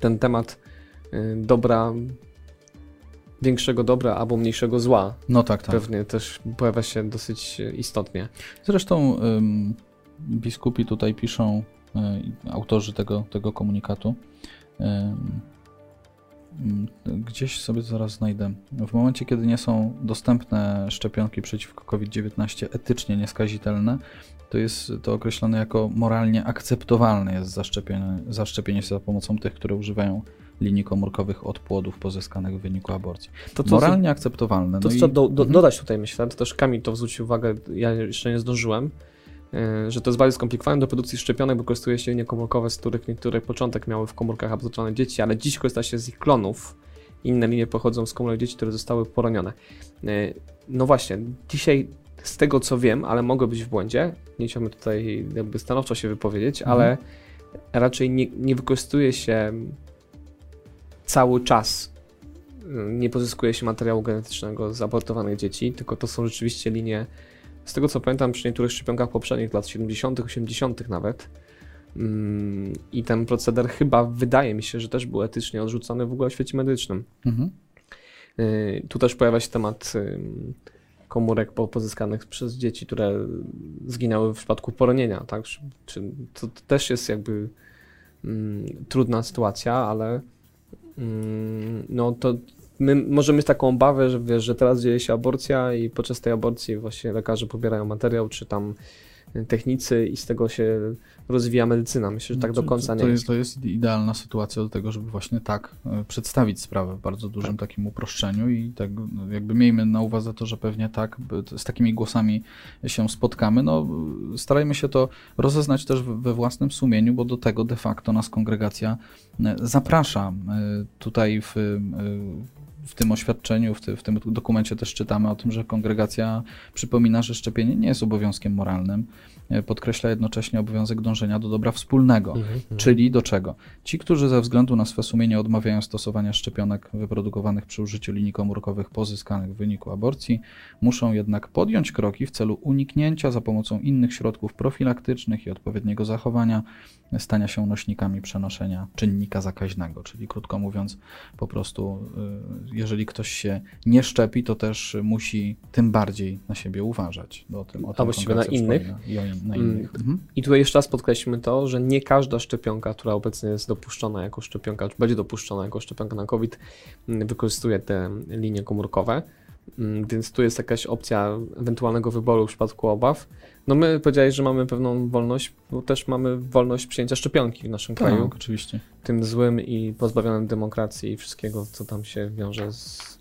ten temat y, dobra, większego dobra albo mniejszego zła No tak, tak. pewnie też pojawia się dosyć e, istotnie. Zresztą ym, biskupi tutaj piszą, y, autorzy tego, tego komunikatu, ym, Gdzieś sobie zaraz znajdę. W momencie, kiedy nie są dostępne szczepionki przeciwko COVID-19 etycznie nieskazitelne, to jest to określone jako moralnie akceptowalne jest zaszczepienie, zaszczepienie się za pomocą tych, które używają linii komórkowych od płodów pozyskanych w wyniku aborcji. To, to, Moralnie akceptowalne. To no co i- do, do, Mhm. dodać tutaj myślę, to też Kamil to zwrócił uwagę, ja jeszcze nie zdążyłem, yy, że to jest bardzo skomplikowane. Do produkcji szczepionek wykorzystuje się linie komórkowe, z których niektóre początek miały w komórkach abortowane dzieci, ale dziś korzysta się z ich klonów. Inne linie pochodzą z komórek dzieci, które zostały poronione. Yy, No właśnie, dzisiaj z tego co wiem, ale mogę być w błędzie, nie chciałbym tutaj jakby stanowczo się wypowiedzieć, Mhm. ale raczej nie, nie wykorzystuje się cały czas nie pozyskuje się materiału genetycznego z abortowanych dzieci, tylko to są rzeczywiście linie, z tego co pamiętam, przy niektórych szczepionkach poprzednich, lat 70., 80. nawet. Mm, I ten proceder chyba wydaje mi się, że też był etycznie odrzucony w ogóle w świecie medycznym. Mhm. Yy, Tu też pojawia się temat ym, komórek po- pozyskanych przez dzieci, które zginęły w przypadku poronienia, tak? To, też jest jakby mm, trudna sytuacja, ale mm, no to my możemy mieć taką obawę, że wiesz, że teraz dzieje się aborcja i podczas tej aborcji właśnie lekarze pobierają materiał, czy tam technicy i z tego się rozwija medycyna. Myślę, że tak do To- końca to, nie jest. To jest idealna sytuacja do tego, żeby właśnie tak e, przedstawić sprawę w bardzo dużym takim uproszczeniu i tak no, jakby miejmy na uwadze to, że pewnie tak z takimi głosami się spotkamy. No, starajmy się to rozeznać też we własnym sumieniu, bo do tego de facto nas kongregacja e, zaprasza. E, Tutaj w, w tym oświadczeniu, w, ty, w tym dokumencie też czytamy o tym, że kongregacja przypomina, że szczepienie nie jest obowiązkiem moralnym. E, Podkreśla jednocześnie obowiązek dążenia do dobra wspólnego. Mhm, mhm. Czyli do czego? Ci, którzy ze względu na swe sumienie odmawiają stosowania szczepionek wyprodukowanych przy użyciu linii komórkowych pozyskanych w wyniku aborcji, muszą jednak podjąć kroki w celu uniknięcia za pomocą innych środków profilaktycznych i odpowiedniego zachowania stania się nośnikami przenoszenia czynnika zakaźnego. Czyli krótko mówiąc, po prostu, y, jeżeli ktoś się nie szczepi, to też musi tym bardziej na siebie uważać. O tym, o A tym właściwie na innych? I o in, na Mm. innych. Mhm. I tutaj jeszcze raz podkreślmy to, że nie każda szczepionka, która obecnie jest dopuszczona jako szczepionka, czy będzie dopuszczona jako szczepionka na COVID, mm, wykorzystuje te linie komórkowe. Mm, Więc tu jest jakaś opcja ewentualnego wyboru w przypadku obaw. No my powiedziałeś, że mamy pewną wolność, bo też mamy wolność przyjęcia szczepionki w naszym kraju. Tak, oczywiście. Tym złym i pozbawionym demokracji i wszystkiego, co tam się wiąże z,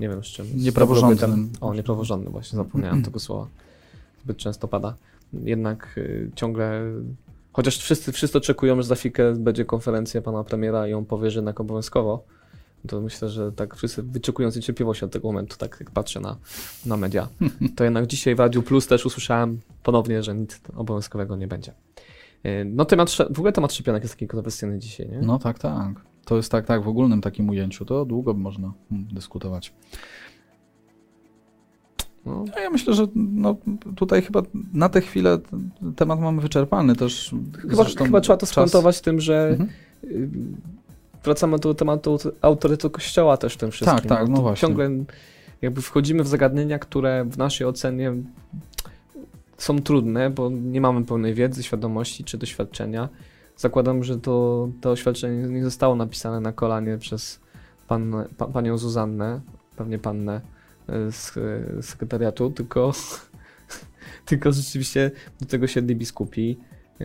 nie wiem z czym. z Niepraworządnym. dobrobytem. O, niepraworządnym, właśnie zapomniałem <clears throat> tego słowa. Zbyt często pada. Jednak y, ciągle, chociaż wszyscy, wszyscy oczekują, że za chwilkę będzie konferencja pana premiera i on powie, że jednak obowiązkowo, to myślę, że tak wszyscy wyczekują z niecierpliwością od tego momentu, tak jak patrzę na, na media. To jednak dzisiaj w Radiu Plus też usłyszałem ponownie, że nic obowiązkowego nie będzie. Y, No temat, w ogóle temat szczepionek jest taki kontrowersyjny dzisiaj, nie? No tak, tak. To jest tak, tak, w ogólnym takim ujęciu, to długo można dyskutować. No, No ja myślę, że no, tutaj chyba na tę chwilę temat mamy wyczerpany też. Chyba, chyba trzeba to skontować tym, że Mhm. y, wracamy do tematu autorytetu kościoła też w tym wszystkim. Tak, tak, no to właśnie. Ciągle jakby wchodzimy w zagadnienia, które w naszej ocenie są trudne, bo nie mamy pełnej wiedzy, świadomości czy doświadczenia. Zakładam, że to, to oświadczenie nie zostało napisane na kolanie przez pan, pa, panią Zuzannę, pewnie pannę z y, sekretariatu, tylko, <laughs> tylko rzeczywiście do tego siedli biskupi, y,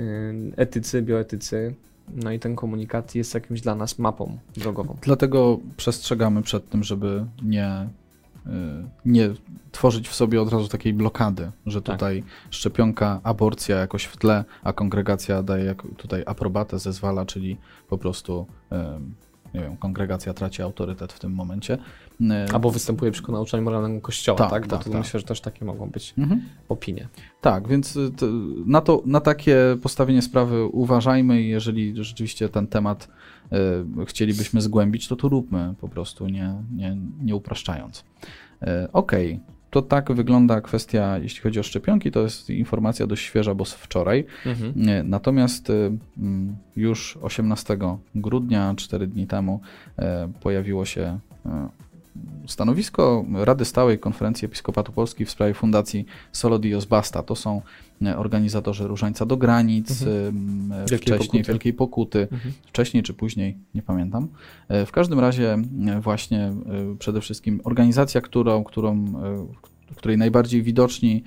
etycy, bioetycy, no i ten komunikat jest jakimś dla nas mapą drogową. Dlatego przestrzegamy przed tym, żeby nie, y, nie tworzyć w sobie od razu takiej blokady, że Tak. tutaj szczepionka, aborcja jakoś w tle, a kongregacja daje tutaj aprobatę, zezwala, czyli po prostu nie wiem, kongregacja traci autorytet w tym momencie. Y, Albo występuje przeciwko nauczaniu moralnego kościoła, tak? Tak, To, tak, tak. myślę, że też takie mogą być Mhm. opinie. Tak, więc to, na, to, na takie postawienie sprawy uważajmy i jeżeli rzeczywiście ten temat y, chcielibyśmy zgłębić, to to róbmy po prostu, nie, nie, nie upraszczając. Okej, to tak wygląda kwestia, jeśli chodzi o szczepionki, to jest informacja dość świeża, bo z wczoraj. Mhm. Y, Natomiast y, mm, już 18 grudnia, 4 dni temu, y, pojawiło się stanowisko Rady Stałej Konferencji Episkopatu Polski w sprawie Fundacji Solo Dios Basta. To są e, organizatorzy Różańca do granic, mhm. E, wcześniej Pokuty. Wielkiej Pokuty, mhm. wcześniej czy później, nie pamiętam. E, w każdym razie właśnie przede wszystkim organizacja, którą, którą, w której najbardziej widoczni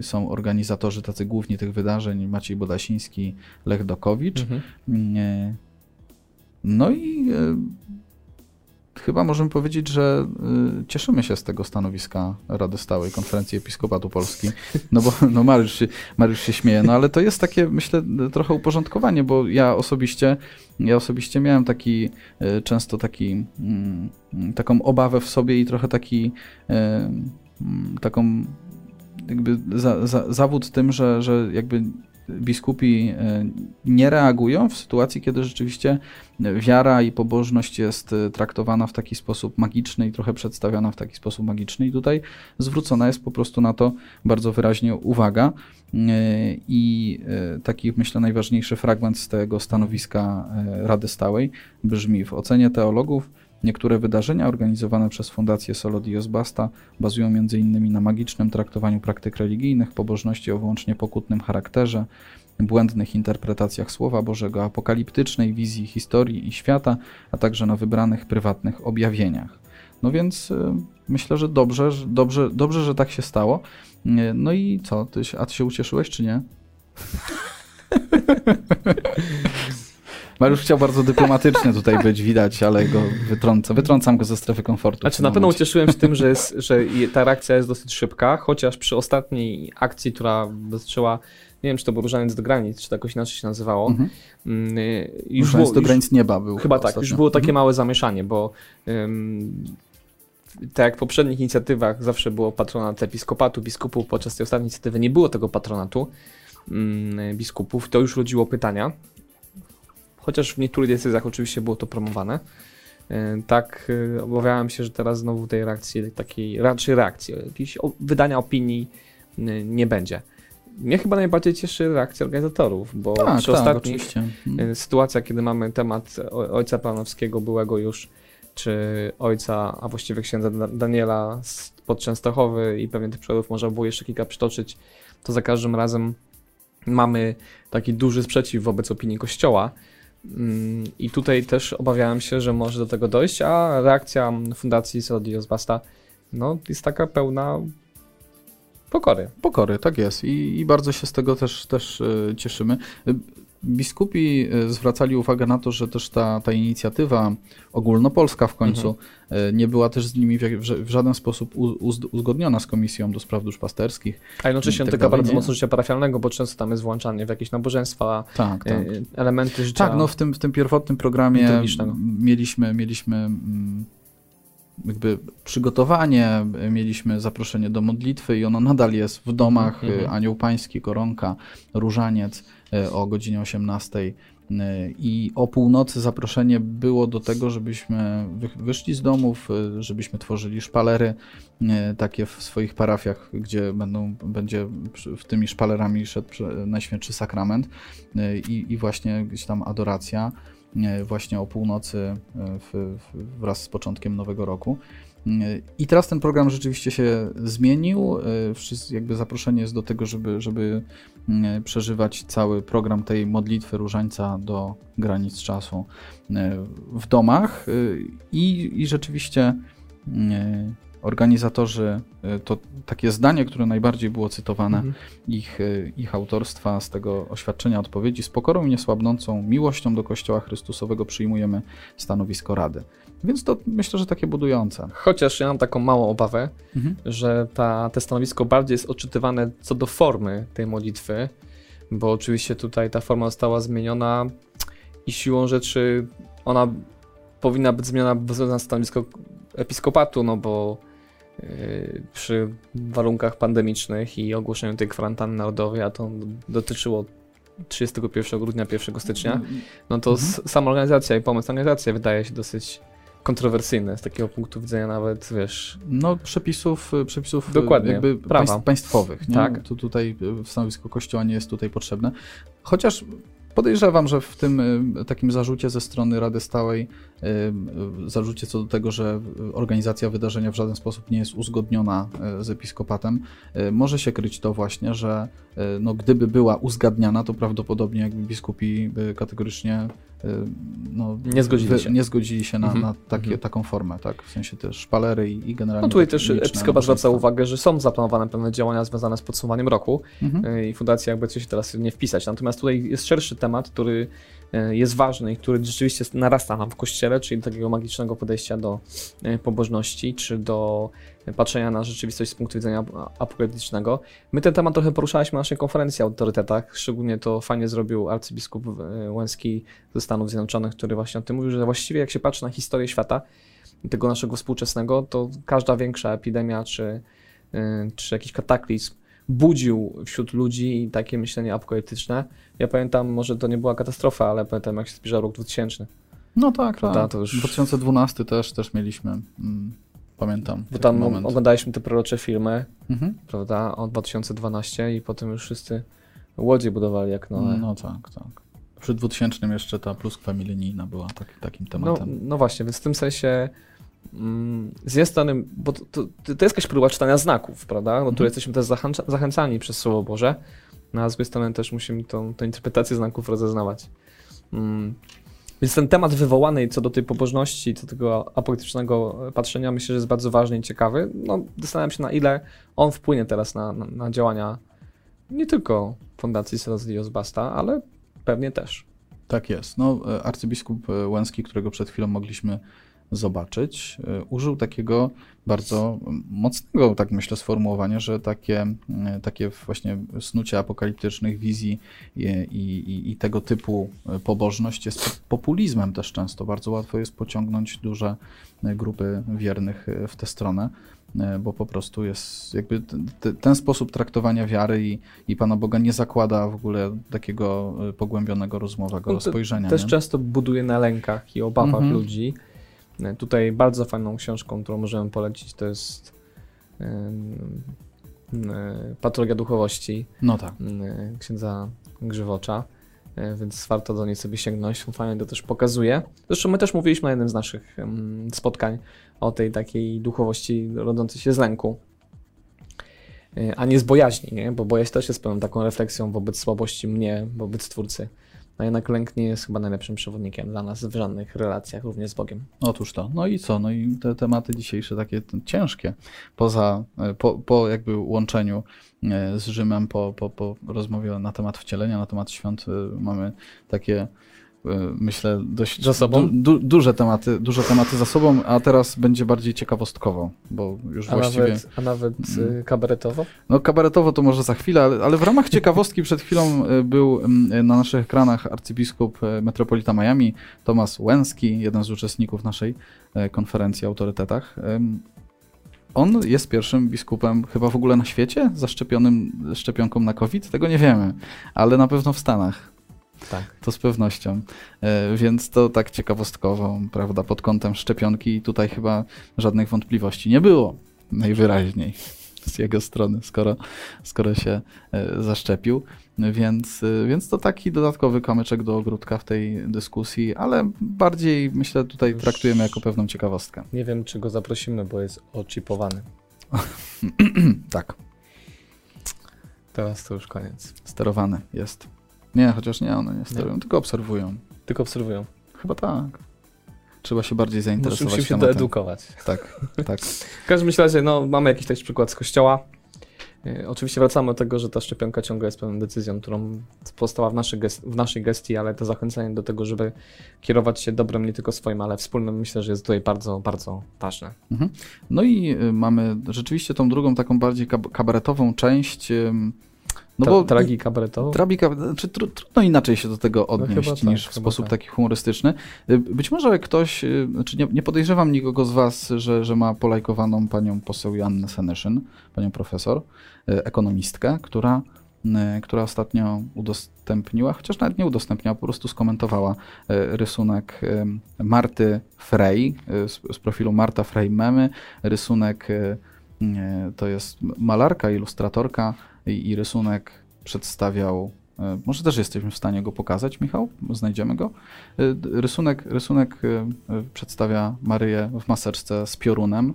są organizatorzy tacy głównie tych wydarzeń, Maciej Bodasiński, Lech Dokowicz. Mhm. No i chyba możemy powiedzieć, że y, cieszymy się z tego stanowiska Rady Stałej Konferencji Episkopatu Polski. No bo no Mariusz, się, Mariusz się śmieje, no ale to jest takie, myślę, trochę uporządkowanie, bo ja osobiście, ja osobiście miałem taki, y, często taki, mm, taką obawę w sobie i trochę taki, y, mm, taką jakby za, za, zawód tym, że, że jakby biskupi e, nie reagują w sytuacji, kiedy rzeczywiście wiara i pobożność jest e, traktowana w taki sposób magiczny i trochę przedstawiana w taki sposób magiczny. I tutaj zwrócona jest po prostu na to bardzo wyraźnie uwaga. E, I taki, myślę, najważniejszy fragment z tego stanowiska Rady Stałej brzmi w ocenie teologów. Niektóre wydarzenia organizowane przez Fundację Solo Dios Basta bazują m.in. na magicznym traktowaniu praktyk religijnych, pobożności o wyłącznie pokutnym charakterze, błędnych interpretacjach Słowa Bożego, apokaliptycznej wizji historii i świata, a także na wybranych prywatnych objawieniach. No więc y, myślę, że dobrze, dobrze, dobrze, że tak się stało. Y, no i co, ty, a ty się ucieszyłeś, czy nie? <laughs> Mariusz chciał bardzo dyplomatycznie tutaj być, widać, ale go wytrącam, wytrącam go ze strefy komfortu. Znaczy na pewno ucieszyłem się tym, że, jest, że ta reakcja jest dosyć szybka, chociaż przy ostatniej akcji, która dotyczyła nie wiem, czy to był Różaniec do granic, czy to jakoś inaczej się nazywało. Mhm. Mm, już Różaniec do granic nieba był. Chyba tak, już było takie mhm. małe zamieszanie, bo um, tak jak w poprzednich inicjatywach zawsze było patronat episkopatu, biskupów, podczas tej ostatniej inicjatywy nie było tego patronatu um, biskupów, to już rodziło pytania chociaż w niektórych decyzjach oczywiście było to promowane. E, tak, e, obawiałem się, że teraz znowu tej reakcji, takiej raczej reakcji, jakiejś wydania opinii nie będzie. Mnie chyba najbardziej cieszy reakcja organizatorów, bo tak, przy tak, ostatnich oczywiście. Mhm. sytuacja, kiedy mamy temat ojca Planowskiego, byłego już, czy ojca, a właściwie księdza Daniela z Częstochowy i pewnie tych przykładów można było jeszcze kilka przytoczyć, to za każdym razem mamy taki duży sprzeciw wobec opinii Kościoła, I tutaj też obawiałem się, że może do tego dojść, a reakcja Fundacji Sodios Basta no, jest taka pełna pokory. Pokory, tak jest. I, i bardzo się z tego też, też e, cieszymy. Biskupi e, zwracali uwagę na to, że też ta, ta inicjatywa ogólnopolska w końcu mhm. E, nie była też z nimi w, żaden sposób uzgodniona z Komisją do Spraw Duszpasterskich. A jednocześnie tak dotyka bardzo mocno życia parafialnego, bo często tam jest włączanie w jakieś nabożeństwa, tak, tak. elementy życia Tak, no w tym, w tym pierwotnym programie mieliśmy, mieliśmy mm, jakby przygotowanie, mieliśmy zaproszenie do modlitwy i ono nadal jest w domach, mhm. Anioł Pański, Koronka, Różaniec e, o godzinie 18 e, i o północy zaproszenie było do tego, żebyśmy wyszli z domów, żebyśmy tworzyli szpalery takie w swoich parafiach, gdzie będą, będzie w tymi szpalerami szedł Najświętszy Sakrament i, i właśnie gdzieś tam adoracja właśnie o północy e, w, w, wraz z początkiem nowego roku. I teraz ten program rzeczywiście się zmienił. E, jakby zaproszenie jest do tego, żeby, żeby przeżywać cały program tej modlitwy różańca do granic czasu e, w domach. I, i rzeczywiście organizatorzy, y, to takie zdanie, które najbardziej było cytowane, mhm. ich, y, ich autorstwa z tego oświadczenia odpowiedzi, z pokorą i niesłabnącą miłością do Kościoła Chrystusowego przyjmujemy stanowisko Rady. Więc to myślę, że takie budujące. Chociaż ja mam taką małą obawę, mhm. że ta, te stanowisko bardziej jest odczytywane co do formy tej modlitwy, bo oczywiście tutaj ta forma została zmieniona i siłą rzeczy ona powinna być zmieniona bez stanowisko episkopatu, no bo przy warunkach pandemicznych i ogłoszeniu tej kwarantanny narodowej, a to dotyczyło 31 grudnia, 1 stycznia, no to mhm. sama organizacja i pomysł organizacji wydaje się dosyć kontrowersyjne z takiego punktu widzenia nawet, wiesz... No przepisów, przepisów Dokładnie, jakby prawa. państwowych, nie? Tak. Tu, tutaj w stanowisku kościoła nie jest tutaj potrzebne. Chociaż Podejrzewam, że w tym y, takim zarzucie ze strony Rady Stałej, y, y, zarzucie co do tego, że organizacja wydarzenia w żaden sposób nie jest uzgodniona z episkopatem, może się kryć to właśnie, że no, gdyby była uzgadniana, to prawdopodobnie jakby biskupi by kategorycznie no, nie zgodzili się, nie zgodzili się na, mhm. na takie, mhm. taką formę, tak? W sensie też szpalery i, i generalnie. No tutaj też episkopat zwraca uwagę, że są zaplanowane pewne działania związane z podsumowaniem roku mhm. i fundacja jakby chce się teraz nie wpisać. Natomiast tutaj jest szerszy temat, który e, jest ważny i który rzeczywiście narasta nam w kościele, czyli takiego magicznego podejścia do pobożności, czy do patrzenia na rzeczywistość z punktu widzenia apokaliptycznego. My ten temat trochę poruszaliśmy na naszej konferencji o autorytetach, szczególnie to fajnie zrobił arcybiskup e, Łęski ze Stanów Zjednoczonych, który właśnie o tym mówił, że właściwie jak się patrzy na historię świata, tego naszego współczesnego, to każda większa epidemia czy, czy jakiś kataklizm budził wśród ludzi takie myślenie apokaliptyczne. Ja pamiętam, może to nie była katastrofa, ale pamiętam jak się zbliżał rok 2000. No tak, tak. To już... 2012 też, też mieliśmy, mm, pamiętam. Bo tam moment. oglądaliśmy te prorocze filmy, mhm. prawda, od 2012 i potem już wszyscy łodzie budowali jak Noe. No tak, tak. Przy 2000 jeszcze ta pluskwa milenijna była tak, takim no, tematem. No, no właśnie, więc w tym sensie Mm, z jednej strony, bo to, to, to, jest jakaś próba czytania znaków, prawda? Do no, której mhm. jesteśmy też zachęca, zachęcani przez Słowo Boże, no, a z drugiej strony też musimy tą, tą interpretację znaków rozeznawać. Mm. Więc ten temat wywołany co do tej pobożności, co do tego apolitycznego patrzenia, myślę, że jest bardzo ważny i ciekawy. No, zastanawiam się, na ile on wpłynie teraz na, na, na działania nie tylko Fundacji Celestios Basta, ale pewnie też. Tak jest. No, e, arcybiskup e, Łęski, którego przed chwilą mogliśmy zobaczyć, e, użył takiego bardzo mocnego, tak myślę, sformułowania, że takie, e, takie właśnie snucie apokaliptycznych wizji i, i, i tego typu pobożność jest populizmem też często. Bardzo łatwo jest pociągnąć duże grupy wiernych w tę stronę e, bo po prostu jest jakby ten sposób traktowania wiary i, i Pana Boga nie zakłada w ogóle takiego pogłębionego rozmowego no spojrzenia. Też nie? często buduje na lękach i obawach mhm. ludzi. Tutaj bardzo fajną książką, którą możemy polecić, to jest Patologia Duchowości no tak. księdza Grzywocza, e, więc warto do niej sobie sięgnąć, fajnie to też pokazuje. Zresztą my też mówiliśmy na jednym z naszych spotkań o tej takiej duchowości rodzącej się z lęku, e, a nie z bojaźni, nie? bo bojaźń też jest pewną taką refleksją wobec słabości mnie, wobec Twórcy a jednak lęk nie jest chyba najlepszym przewodnikiem dla nas w żadnych relacjach, również z Bogiem. Otóż to. No i co? No i te tematy dzisiejsze takie ciężkie, poza, e, po, po jakby łączeniu e, z Rzymem, po, po, po rozmowie na temat wcielenia, na temat świąt, e, mamy takie myślę, dość za sobą? Du, du, duże, tematy, duże tematy za sobą, a teraz będzie bardziej ciekawostkowo, bo już a właściwie... Nawet, a nawet mm. kabaretowo? No kabaretowo to może za chwilę, ale, ale w ramach ciekawostki przed chwilą e, był na naszych ekranach arcybiskup e, metropolita Miami, Tomasz Łęski, jeden z uczestników naszej konferencji o autorytetach. On jest pierwszym biskupem chyba w ogóle na świecie zaszczepionym szczepionką na COVID? Tego nie wiemy, ale na pewno w Stanach. Tak. To z pewnością. E, więc to tak ciekawostkowo, prawda, pod kątem szczepionki i tutaj chyba żadnych wątpliwości nie było, najwyraźniej z jego strony, skoro, skoro się e, zaszczepił. Więc, e, więc to taki dodatkowy kamyczek do ogródka w tej dyskusji, ale bardziej myślę tutaj traktujemy jako pewną ciekawostkę. Nie wiem, czy go zaprosimy, bo jest oczipowany. <clears throat> tak. Teraz to już koniec. Sterowany jest. Nie, chociaż nie, one nie sterują, nie. tylko obserwują. Tylko obserwują. Chyba tak. Trzeba się bardziej zainteresować Musimy się doedukować. Tak, tak. w każdym razie, no, mamy jakiś taki przykład z kościoła. E, oczywiście wracamy do tego, że ta szczepionka ciągle jest pewną decyzją, którą powstała w naszej, w naszej gestii, ale to zachęcenie do tego, żeby kierować się dobrem nie tylko swoim, ale wspólnym, myślę, że jest tutaj bardzo, bardzo ważne. Mhm. No i y, mamy rzeczywiście tą drugą, taką bardziej kabaretową część. No bo tragi kabaretową? Tragika, znaczy, tr trudno inaczej się do tego no odnieść no tak, niż w sposób tak. taki humorystyczny. Y, być może ktoś, y, znaczy nie, nie, podejrzewam nikogo z was, że, że ma polajkowaną panią poseł Jannę Seneszyn, panią profesor, y, ekonomistkę, która która ostatnio udostępniła, chociaż nawet nie udostępniła, po prostu skomentowała rysunek Marty Frey z, z profilu Marta Frey Memy. Rysunek to jest malarka, ilustratorka i, i rysunek przedstawiał e, może też jesteśmy w stanie go pokazać, Michał? Znajdziemy go. E, Rysunek, rysunek e, przedstawia Maryję w maseczce z piorunem.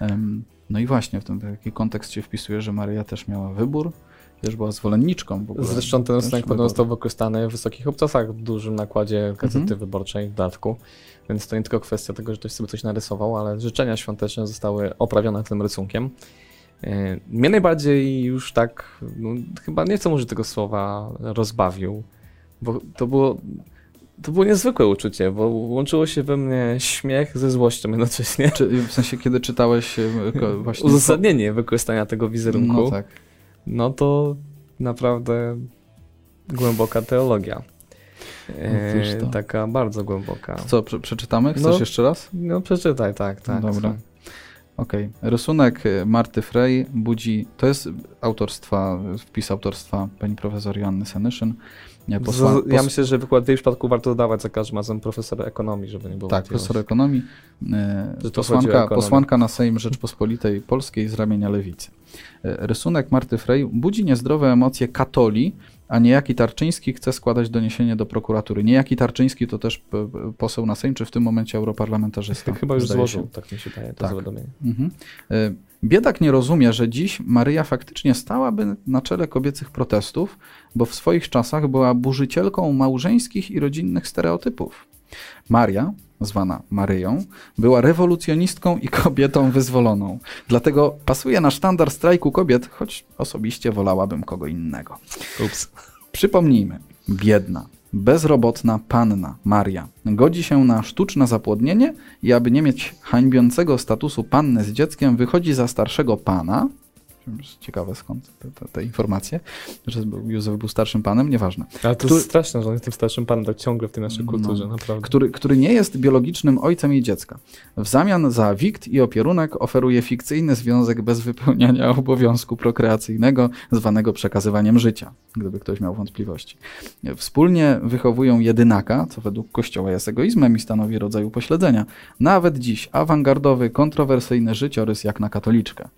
Em, No i właśnie w ten taki kontekst się wpisuje, że Maryja też miała wybór, też była zwolenniczką w ogóle. Zresztą ten rysunek potem został wykorzystany w wysokich obcasach w dużym nakładzie gazety Mhm. wyborczej w dodatku. Więc to nie tylko kwestia tego, że ktoś sobie coś narysował, ale życzenia świąteczne zostały oprawione tym rysunkiem. E, Mnie najbardziej już tak, no, chyba nie chcę użyć tego słowa, rozbawił, bo to było, to było niezwykłe uczucie, bo łączyło się we mnie śmiech ze złością jednocześnie. Czy, w sensie, kiedy czytałeś e, <laughs> właśnie... Uzasadnienie wykorzystania tego wizerunku. No tak. No to naprawdę głęboka teologia. E, No to. taka bardzo głęboka. Co, prze, przeczytamy? Chcesz No. jeszcze raz? No przeczytaj, tak, tak. Dobra. tak. Okej. Rysunek y, Marty Frey budzi. To jest autorstwa, wpis autorstwa pani profesor Joanny Senyszyn. Posła, Z- ja pos- myślę, że wykład w jej przypadku warto dodawać za każdym razem profesor ekonomii, żeby nie było tak, profesor ekonomii. y, Posłanka, posłanka na Sejm Rzeczpospolitej Polskiej z ramienia lewicy. Y, Rysunek Marty Frey budzi niezdrowe emocje katoli, a niejaki Tarczyński chce składać doniesienie do prokuratury. Niejaki Tarczyński to też p- p- poseł na Sejm, czy w tym momencie europarlamentarzysta. <laughs> Chyba już złożył, się. tak mi się wydaje, to Tak. zawiadomienie. Mhm. Y, Biedak nie rozumie, że dziś Maryja faktycznie stałaby na czele kobiecych protestów, bo w swoich czasach była burzycielką małżeńskich i rodzinnych stereotypów. Maria, zwana Maryją, była rewolucjonistką i kobietą wyzwoloną. Dlatego pasuje na sztandar strajku kobiet, choć osobiście wolałabym kogo innego. Ups. Przypomnijmy, biedna, bezrobotna panna Maria godzi się na sztuczne zapłodnienie i aby nie mieć hańbiącego statusu panny z dzieckiem, wychodzi za starszego pana. Ciekawe skąd te, te, te informacje, że był- Józef był starszym panem, nieważne. Ale to Który- jest straszne, że on jest tym starszym panem tak ciągle w tej naszej No. kulturze, naprawdę. Który, który nie jest biologicznym ojcem jej dziecka. W zamian za wikt i opierunek oferuje fikcyjny związek bez wypełniania obowiązku prokreacyjnego, zwanego przekazywaniem życia, gdyby ktoś miał wątpliwości. Wspólnie wychowują jedynaka, co według Kościoła jest egoizmem i stanowi rodzaj upośledzenia. Nawet dziś awangardowy, kontrowersyjny życiorys jak na katoliczkę.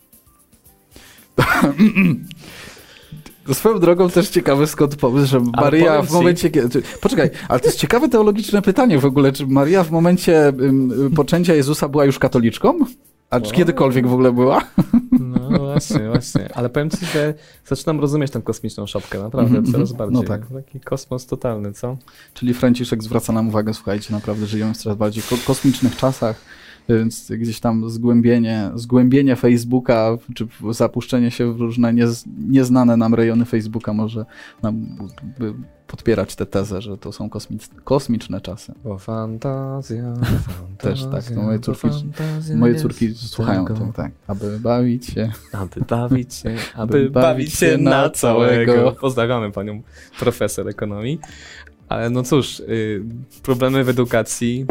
Swoją drogą też ciekawy skąd pomysł, że powiem w ci- momencie kiedy... Poczekaj, ale to jest ciekawe teologiczne pytanie w ogóle, czy Maria w momencie ym, poczęcia Jezusa była już katoliczką? A czy O. kiedykolwiek w ogóle była? No właśnie, właśnie. Ale powiem ci, że zaczynam rozumieć tę kosmiczną szopkę, naprawdę, Mhm, coraz mhm. bardziej. No tak. Taki kosmos totalny, co? Czyli Franciszek zwraca nam uwagę, słuchajcie, naprawdę żyjemy w coraz bardziej ko- kosmicznych czasach, więc gdzieś tam zgłębienie, zgłębienie Facebooka, czy zapuszczenie się w różne niez, nieznane nam rejony Facebooka może nam podpierać tę tezę, że to są kosmiczne, kosmiczne czasy. Bo fantazja, fantazja <laughs> Też tak, to moje córki- Moje córki słuchają tego. tak, aby bawić się. Aby bawić się, <laughs> Aby bawić się na na całego. całego. Pozdrawiamy panią profesor ekonomii. Ale no cóż, y, problemy w edukacji.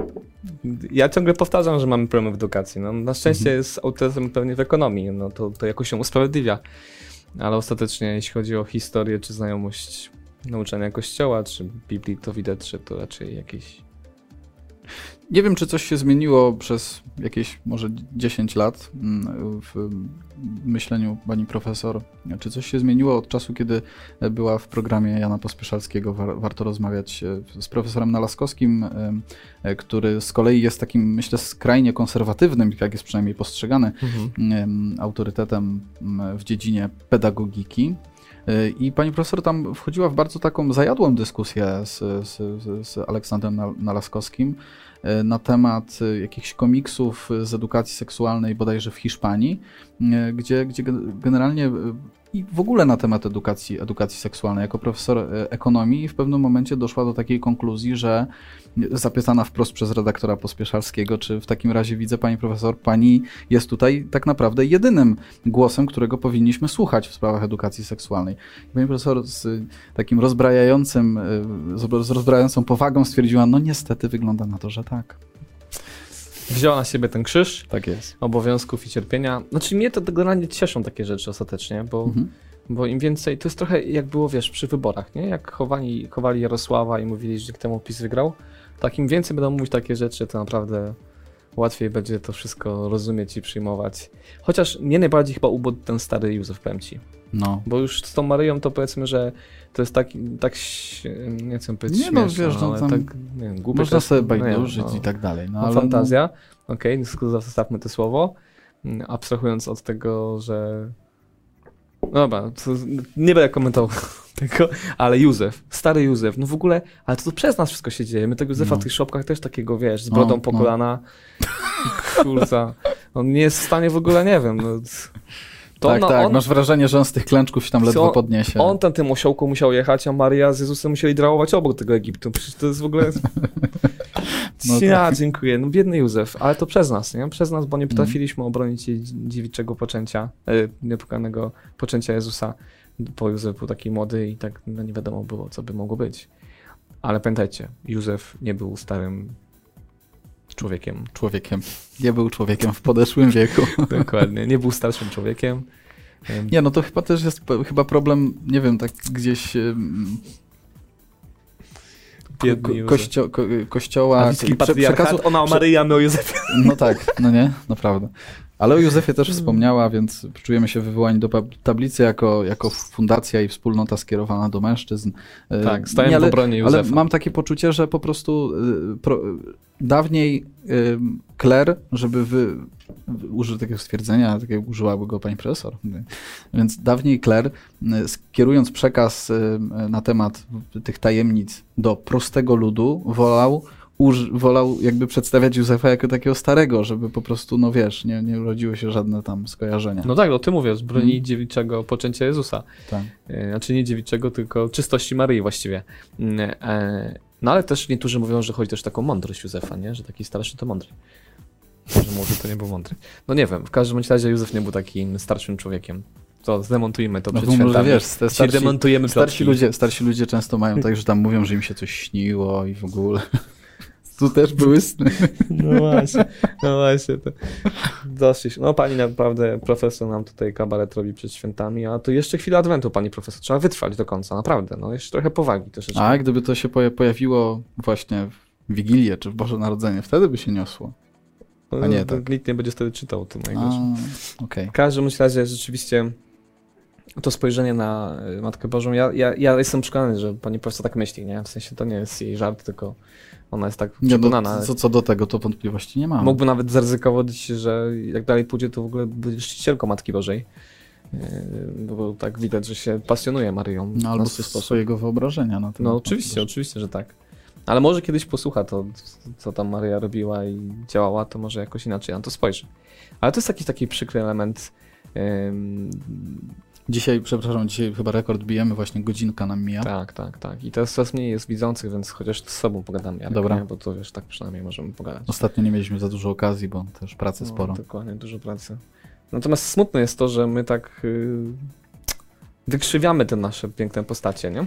Ja ciągle powtarzam, że mamy problemy w edukacji. No, na szczęście Mhm. jest autyzm pewnie w ekonomii, no to, to jakoś się usprawiedliwia. Ale ostatecznie, jeśli chodzi o historię czy znajomość nauczania kościoła, czy Biblii, to widać, że to raczej jakieś Nie wiem, czy coś się zmieniło przez jakieś może 10 lat mm, w myśleniu pani profesor. Czy coś się zmieniło od czasu, kiedy była w programie Jana Pospieszalskiego? War, warto rozmawiać e, z profesorem Nalaskowskim, e, e, który z kolei jest takim, myślę, skrajnie konserwatywnym, jak jest przynajmniej postrzegany, em, autorytetem w dziedzinie pedagogiki. I pani profesor tam wchodziła w bardzo taką zajadłą dyskusję z, z, z- Aleksandrem Nal- Nalaskowskim na temat y, jakichś komiksów z edukacji seksualnej bodajże w Hiszpanii, y, gdzie, gdzie gen- generalnie i w ogóle na temat edukacji, edukacji seksualnej. Jako profesor y, ekonomii w pewnym momencie doszła do takiej konkluzji, że zapytana wprost przez redaktora Pospieszalskiego, czy w takim razie widzę pani profesor, pani jest tutaj tak naprawdę jedynym głosem, którego powinniśmy słuchać w sprawach edukacji seksualnej. Pani profesor z takim rozbrajającym, z z rozbrajającą powagą stwierdziła, no niestety wygląda na to, że tak. Wzięła na siebie ten krzyż Tak jest. obowiązków i cierpienia. Znaczy mnie to generalnie cieszą takie rzeczy ostatecznie, bo Mhm. Bo im więcej, to jest trochę jak było, wiesz, przy wyborach, nie? Jak chowali, chowali Jarosława i mówili, że temu PiS wygrał, tak im więcej będą mówić takie rzeczy, to naprawdę łatwiej będzie to wszystko rozumieć i przyjmować. Chociaż mnie najbardziej chyba ubodł ten stary Józef, powiem ci. No. Bo już z tą Maryją to powiedzmy, że to jest tak, tak nie chcę powiedzieć Nie no, śmieszne, wiesz, no ale tam tak, nie wiem, głupie Można sobie no bajdurzyć no. i tak dalej. No, No, ale fantazja. Okej, okay, zostawmy to słowo. Mm, Abstrahując od tego, że. No Dobra, to nie będę komentował <laughs> tego, ale Józef, stary Józef, no w ogóle, ale to, to przez nas wszystko się dzieje. My tego Józefa No. w tych szopkach też takiego, wiesz, z brodą No, po no. kolana. <laughs> Kurza. On nie jest w stanie w ogóle, nie wiem. No, to tak, no, tak, on, masz wrażenie, że on z tych klęczków się tam ledwo Co? podniesie. on tam tym osiołku musiał jechać, a Maria z Jezusem musieli drałować obok tego Egiptu. Przecież to jest w ogóle... <laughs> No ja dziękuję. No biedny Józef, ale to przez nas, nie? Przez nas, bo Mhm. nie potrafiliśmy obronić jej dziewiczego poczęcia, niepokonanego poczęcia Jezusa, bo Józef był taki młody i tak no, nie wiadomo było, co by mogło być. Ale pamiętajcie, Józef nie był starym człowiekiem. Człowiekiem. Nie był człowiekiem w podeszłym wieku. <laughs> Dokładnie. Nie był starszym człowiekiem. Em, Nie, no to chyba też jest chyba problem, nie wiem, tak gdzieś Józef. kościo, ko, kościoła, patriarchat, ona o my o Józefie. No tak, no nie, naprawdę. Ale o Józefie też wspomniała, więc czujemy się wywołani do tablicy jako, jako fundacja i wspólnota skierowana do mężczyzn. E, Tak, stajemy nie, ale, w obronie Ale Józefa. mam takie poczucie, że po prostu y, pro, dawniej kler, żeby wy, takiego stwierdzenia, takiego użyłaby go pani profesor, więc dawniej kler, skierując przekaz na temat tych tajemnic do prostego ludu, wolał uż, wolał jakby przedstawiać Józefa jako takiego starego, żeby po prostu, no wiesz, nie, nie urodziły się żadne tam skojarzenia. No tak, o tym mówię, z broni Mm. dziewiczego poczęcia Jezusa. tak. E, Znaczy nie dziewiczego, tylko czystości Maryi właściwie. Mm, e, No ale też niektórzy mówią, że chodzi też o taką mądrość Józefa, nie? Że taki starszy to mądry. Że młody to nie był mądry. No nie wiem, w każdym razie Józef nie był takim starszym człowiekiem. To zdemontujmy to No przed może świętami. wiesz, te starsi, demontujemy starsi, plotki. ludzie, starsi ludzie często mają tak, że tam mówią, że im się coś śniło i w ogóle. Tu też były sny. No właśnie, no właśnie. To dosyć. No pani naprawdę, profesor nam tutaj kabaret robi przed świętami, a to jeszcze chwilę adwentu, pani profesor. Trzeba wytrwać do końca, naprawdę. No jeszcze trochę powagi troszeczkę. A gdyby to się poja- pojawiło właśnie w Wigilię czy w Boże Narodzenie, wtedy by się niosło. a nie, to tak. Nikt nie będzie wtedy czytał o tym. Okej. W każdym razie rzeczywiście to spojrzenie na y, Matkę Bożą, ja, ja, ja jestem przekonany, że pani profesor tak myśli, nie? W sensie to nie jest jej żart, tylko ona jest tak Nie, no, przekonana. co, co do tego, to wątpliwości nie mam. Mógłby nawet zaryzykować, że jak dalej pójdzie, to w ogóle będzie czcicielką Matki Bożej. Yy, Bo tak widać, że się pasjonuje Maryją No, albo swój sposób. swojego wyobrażenia na No oczywiście, oczywiście, że tak. Ale może kiedyś posłucha to, co tam Maryja robiła i działała, to może jakoś inaczej na to spojrzy. Ale to jest jakiś taki przykry element. Dzisiaj, przepraszam, dzisiaj chyba rekord bijemy, właśnie godzinka nam mija. tak, tak, tak. I teraz coraz mniej jest widzących, więc chociaż z sobą pogadamy. Jarek, Dobra. Nie? Bo to wiesz, tak przynajmniej możemy pogadać. Ostatnio nie mieliśmy za dużo okazji, bo też pracy No, sporo. Dokładnie, dużo pracy. Natomiast smutne jest to, że my tak yy, wykrzywiamy te nasze piękne postacie, nie?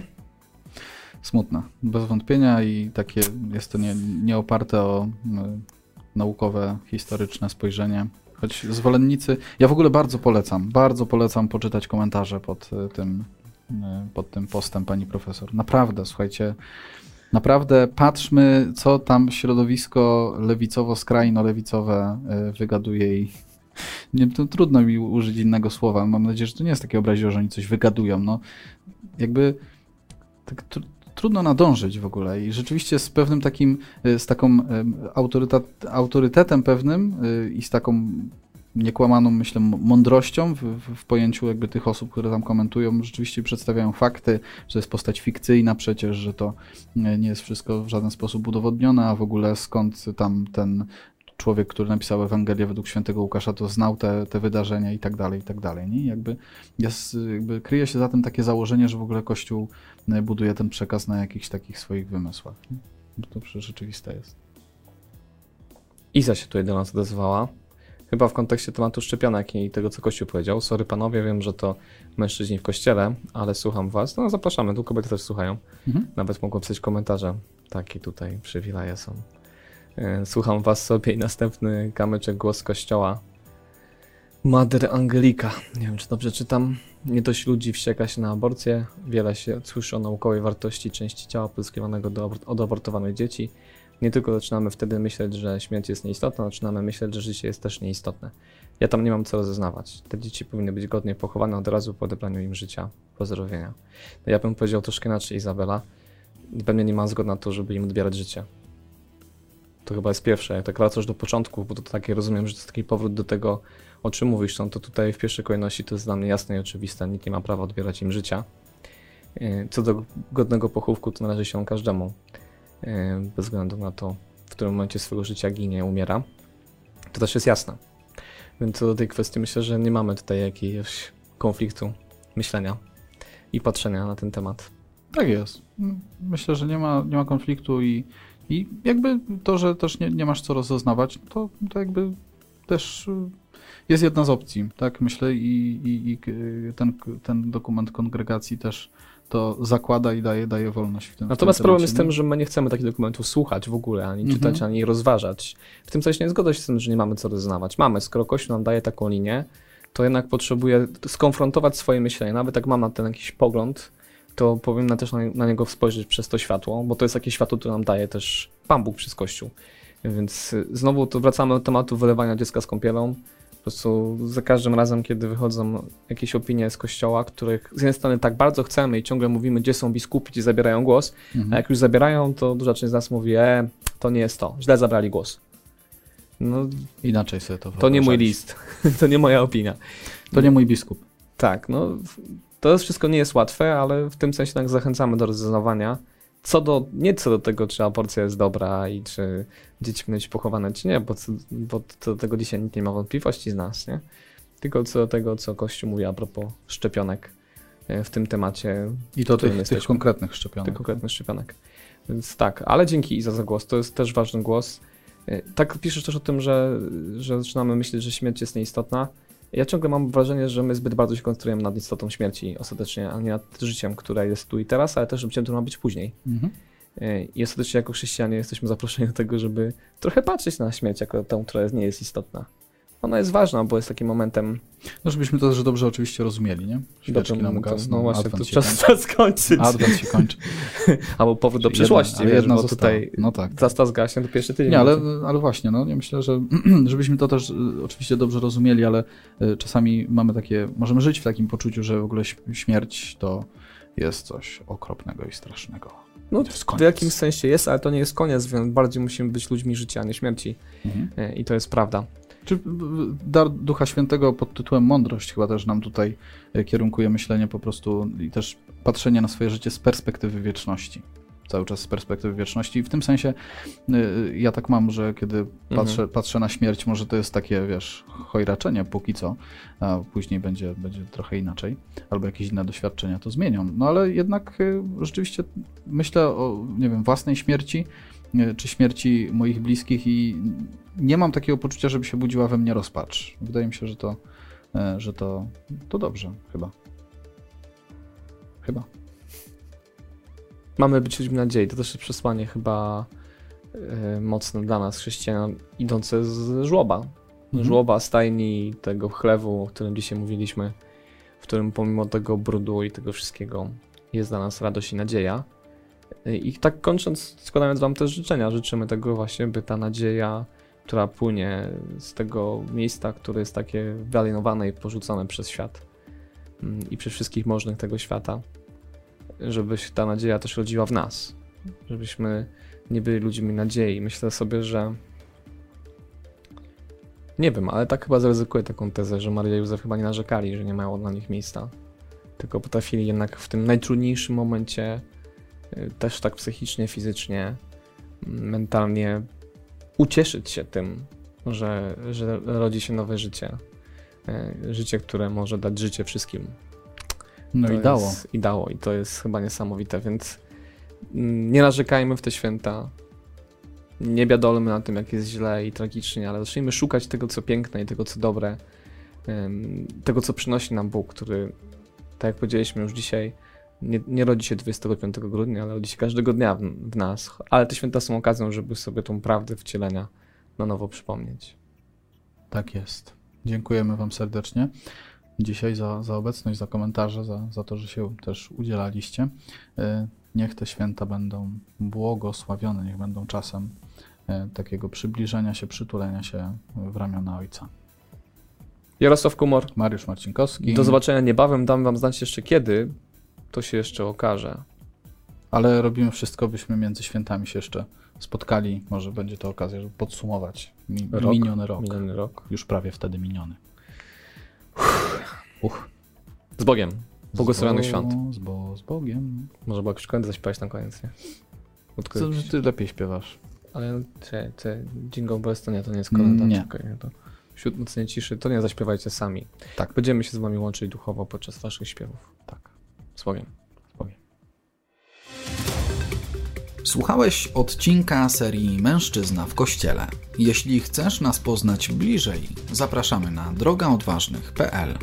Smutne, bez wątpienia i takie jest to nie, nie oparte o y, naukowe, historyczne spojrzenie. Choć zwolennicy, ja w ogóle bardzo polecam, bardzo polecam poczytać komentarze pod y, tym, y, pod tym postem pani profesor. Naprawdę, słuchajcie, naprawdę patrzmy, co tam środowisko lewicowo-skrajno-lewicowe y, wygaduje i <laughs> nie, to trudno mi użyć innego słowa. Mam nadzieję, że to nie jest takie obraźliwe, że oni coś wygadują. No, jakby tak trudno nadążyć w ogóle i rzeczywiście z pewnym takim, y, z taką autorytet, autorytetem pewnym y, i z taką niekłamaną, myślę, mądrością w, w, pojęciu jakby tych osób, które tam komentują, rzeczywiście przedstawiają fakty, że to jest postać fikcyjna przecież, że to y, nie jest wszystko w żaden sposób udowodnione, a w ogóle skąd tam ten człowiek, który napisał Ewangelię według świętego Łukasza, to znał te, te wydarzenia i tak dalej, i tak dalej. Nie? Jakby, jest, jakby kryje się za tym takie założenie, że w ogóle Kościół e, buduje ten przekaz na jakichś takich swoich wymysłach. nie? Bo To przecież rzeczywiste jest. Iza się tutaj do nas odezwała. Chyba w kontekście tematu szczepionek i tego, co Kościół powiedział. Sorry panowie, wiem, że to mężczyźni w kościele, ale słucham was. No zapraszamy, tu kobiety też słuchają. Mhm. Nawet mogą pisać komentarze. Takie tutaj przywileje są. E, Słucham was sobie i następny kamyczek głos kościoła. Mater Angelika. Nie wiem, czy dobrze czytam. Nie dość ludzi wścieka się na aborcję. Wiele się słyszy o naukowej wartości części ciała pozyskiwanego do od abortowanych dzieci. nie tylko zaczynamy wtedy myśleć, że śmierć jest nieistotna, zaczynamy myśleć, że życie jest też nieistotne. Ja tam nie mam co rozeznawać. Te dzieci powinny być godnie pochowane od razu po odebraniu im życia, pozdrowienia. No ja bym powiedział troszkę inaczej, Izabela. Pewnie nie ma zgody na to, żeby im odbierać życie. To chyba jest pierwsze. Jak tak wracasz do początku, bo to takie rozumiem, że to jest taki powrót do tego, o czym mówisz, no to tutaj w pierwszej kolejności to jest dla mnie jasne i oczywiste. Nikt nie ma prawa odbierać im życia. E, Co do godnego pochówku, to należy się każdemu. e, Bez względu na to, w którym momencie swojego życia ginie, umiera. To też jest jasne. Więc co do tej kwestii myślę, że nie mamy tutaj jakiegoś konfliktu myślenia i patrzenia na ten temat. Tak jest. Myślę, że nie ma, nie ma konfliktu i, i jakby to, że też nie, nie masz co rozeznawać, to, to jakby też y, jest jedna z opcji, tak myślę i, i, i k- ten, ten dokument kongregacji też to zakłada i daje, daje wolność w tym Natomiast w tym problem jest temacie. tym, że my nie chcemy takich dokumentów słuchać w ogóle, ani Mhm. czytać, ani rozważać. W tym sensie nie zgodzę się z tym, że nie mamy co rozeznawać. Mamy, skoro Kościół nam daje taką linię, to jednak potrzebuję skonfrontować swoje myślenie. Nawet jak mam na ten jakiś pogląd, to powinna też na, na niego spojrzeć przez to światło, bo to jest takie światło, które nam daje też Pan Bóg przez Kościół. Więc y, znowu to wracamy do tematu wylewania dziecka z kąpielą. Po prostu za każdym razem, kiedy wychodzą jakieś opinie z kościoła, których z jednej strony tak bardzo chcemy i ciągle mówimy, gdzie są biskupi, gdzie zabierają głos, a Mhm. jak już zabierają, to duża część z nas mówi, e, to nie jest to, źle zabrali głos. No, Inaczej sobie to to nie mój list, <laughs> to nie moja opinia. To nie mój biskup. Tak, no, to wszystko nie jest łatwe, ale w tym sensie tak zachęcamy do rozpoznawania. Co do, nie co do tego, czy aborcja jest dobra i czy dzieci powinny być pochowane, czy nie, bo, co, bo co do tego dzisiaj nikt nie ma wątpliwości z nas, nie? Tylko co do tego, co Kościół mówi a propos szczepionek e, w tym temacie, I to którym tych, tych konkretnych szczepionek. tych konkretnych szczepionek. Więc tak, ale dzięki Iza za głos, to jest też ważny głos. E, Tak piszesz też o tym, że, że zaczynamy myśleć, że śmierć jest nieistotna. Ja ciągle mam wrażenie, że my zbyt bardzo się koncentrujemy nad istotą śmierci ostatecznie, a nie nad życiem, które jest tu i teraz, ale też życiem, które ma być później. Mhm. E, I ostatecznie jako chrześcijanie jesteśmy zaproszeni do tego, żeby trochę patrzeć na śmierć jako tą, która nie jest istotna. Ona jest ważna, bo jest takim momentem... No żebyśmy to też dobrze oczywiście rozumieli, nie? Świeczki dobrym nam gasną, No właśnie, to czas, czas skończyć. Adwent się kończy. <laughs> Albo powrót do Jedna- przyszłości, ale wiesz, jedna bo została. tutaj No tak. zasta zgaśnie, to pierwszy tydzień. Nie, ale, ale właśnie, no, ja myślę, że <clears throat> żebyśmy to też y, oczywiście dobrze rozumieli, ale y, czasami mamy takie, możemy żyć w takim poczuciu, że w ogóle śm- śmierć to jest coś okropnego i strasznego. No, w jakimś sensie jest, ale to nie jest koniec, więc bardziej musimy być ludźmi życia, a nie śmierci. Mhm. E, I to jest prawda. Czy dar Ducha Świętego pod tytułem mądrość chyba też nam tutaj y, kierunkuje myślenie po prostu i też patrzenie na swoje życie z perspektywy wieczności. Cały czas z perspektywy wieczności. I w tym sensie y, y, ja tak mam, że kiedy patrzę, patrzę na śmierć, może to jest takie, wiesz, chojraczenie póki co, a później będzie, będzie trochę inaczej, albo jakieś inne doświadczenia to zmienią. No ale jednak rzeczywiście myślę o, nie wiem, własnej śmierci, czy śmierci moich bliskich i nie mam takiego poczucia, żeby się budziła we mnie rozpacz. Wydaje mi się, że to, e, że to, to dobrze, chyba. Chyba. Mamy być ludźmi nadziei. To też jest przesłanie chyba e, mocne dla nas, chrześcijan, idące z żłoba. Mhm. Żłoba, stajni, tego chlewu, o którym dzisiaj mówiliśmy, w którym pomimo tego brudu i tego wszystkiego jest dla nas radość i nadzieja. E, I tak kończąc, składając Wam też życzenia, życzymy tego właśnie, by ta nadzieja, która płynie z tego miejsca, które jest takie wyalienowane i porzucone przez świat mm, i przez wszystkich możnych tego świata, żeby się ta nadzieja też rodziła w nas. Żebyśmy nie byli ludźmi nadziei. Myślę sobie, że nie wiem, ale tak chyba zaryzykuję taką tezę, że Maria i Józef chyba nie narzekali, że nie mają dla nich miejsca. Tylko potrafili jednak w tym najtrudniejszym momencie y, też tak psychicznie, fizycznie, m, mentalnie ucieszyć się tym, że, że rodzi się nowe życie. Y, Życie, które może dać życie wszystkim. No To i dało. Jest, I dało, i to jest chyba niesamowite, więc mm, nie narzekajmy w te święta. Nie biadolmy na tym, jak jest źle i tragicznie, ale zacznijmy szukać tego, co piękne i tego, co dobre, tego, co przynosi nam Bóg, który, tak jak powiedzieliśmy już dzisiaj, nie, nie rodzi się 25 grudnia, ale rodzi się każdego dnia w, w nas. Ale te święta są okazją, żeby sobie tą prawdę wcielenia na nowo przypomnieć. Tak jest. Dziękujemy Wam serdecznie dzisiaj za, za obecność, za komentarze, za, za to, że się też udzielaliście. Y, Niech te święta będą błogosławione, niech będą czasem e, takiego przybliżenia się, przytulenia się w ramiona ojca. Jarosław Kumor, Mariusz Marcinkowski. do zobaczenia niebawem. Dam wam znać jeszcze kiedy. To się jeszcze okaże. Ale robimy wszystko, byśmy między świętami się jeszcze spotkali. Może będzie to okazja, żeby podsumować mi, Rok. miniony rok. Miniony rok. Już prawie wtedy miniony. Uch. Z Bogiem. Błogosławionych Bo- świąt. Z, bo, z Bogiem. Może jakiś koniec zaśpiewać na koniec, nie? Co, że ty lepiej śpiewasz. Ale te, te Jingle Bells to nie, to nie jest kolenda. Nie. czekaj, nie, to wśród nocnej ciszy, to nie zaśpiewajcie sami. Tak. Będziemy się z wami łączyć duchowo podczas waszych śpiewów. Tak. Z Bogiem. Słuchałeś odcinka serii Mężczyzna w Kościele. Jeśli chcesz nas poznać bliżej, zapraszamy na drogaodważnych.pl.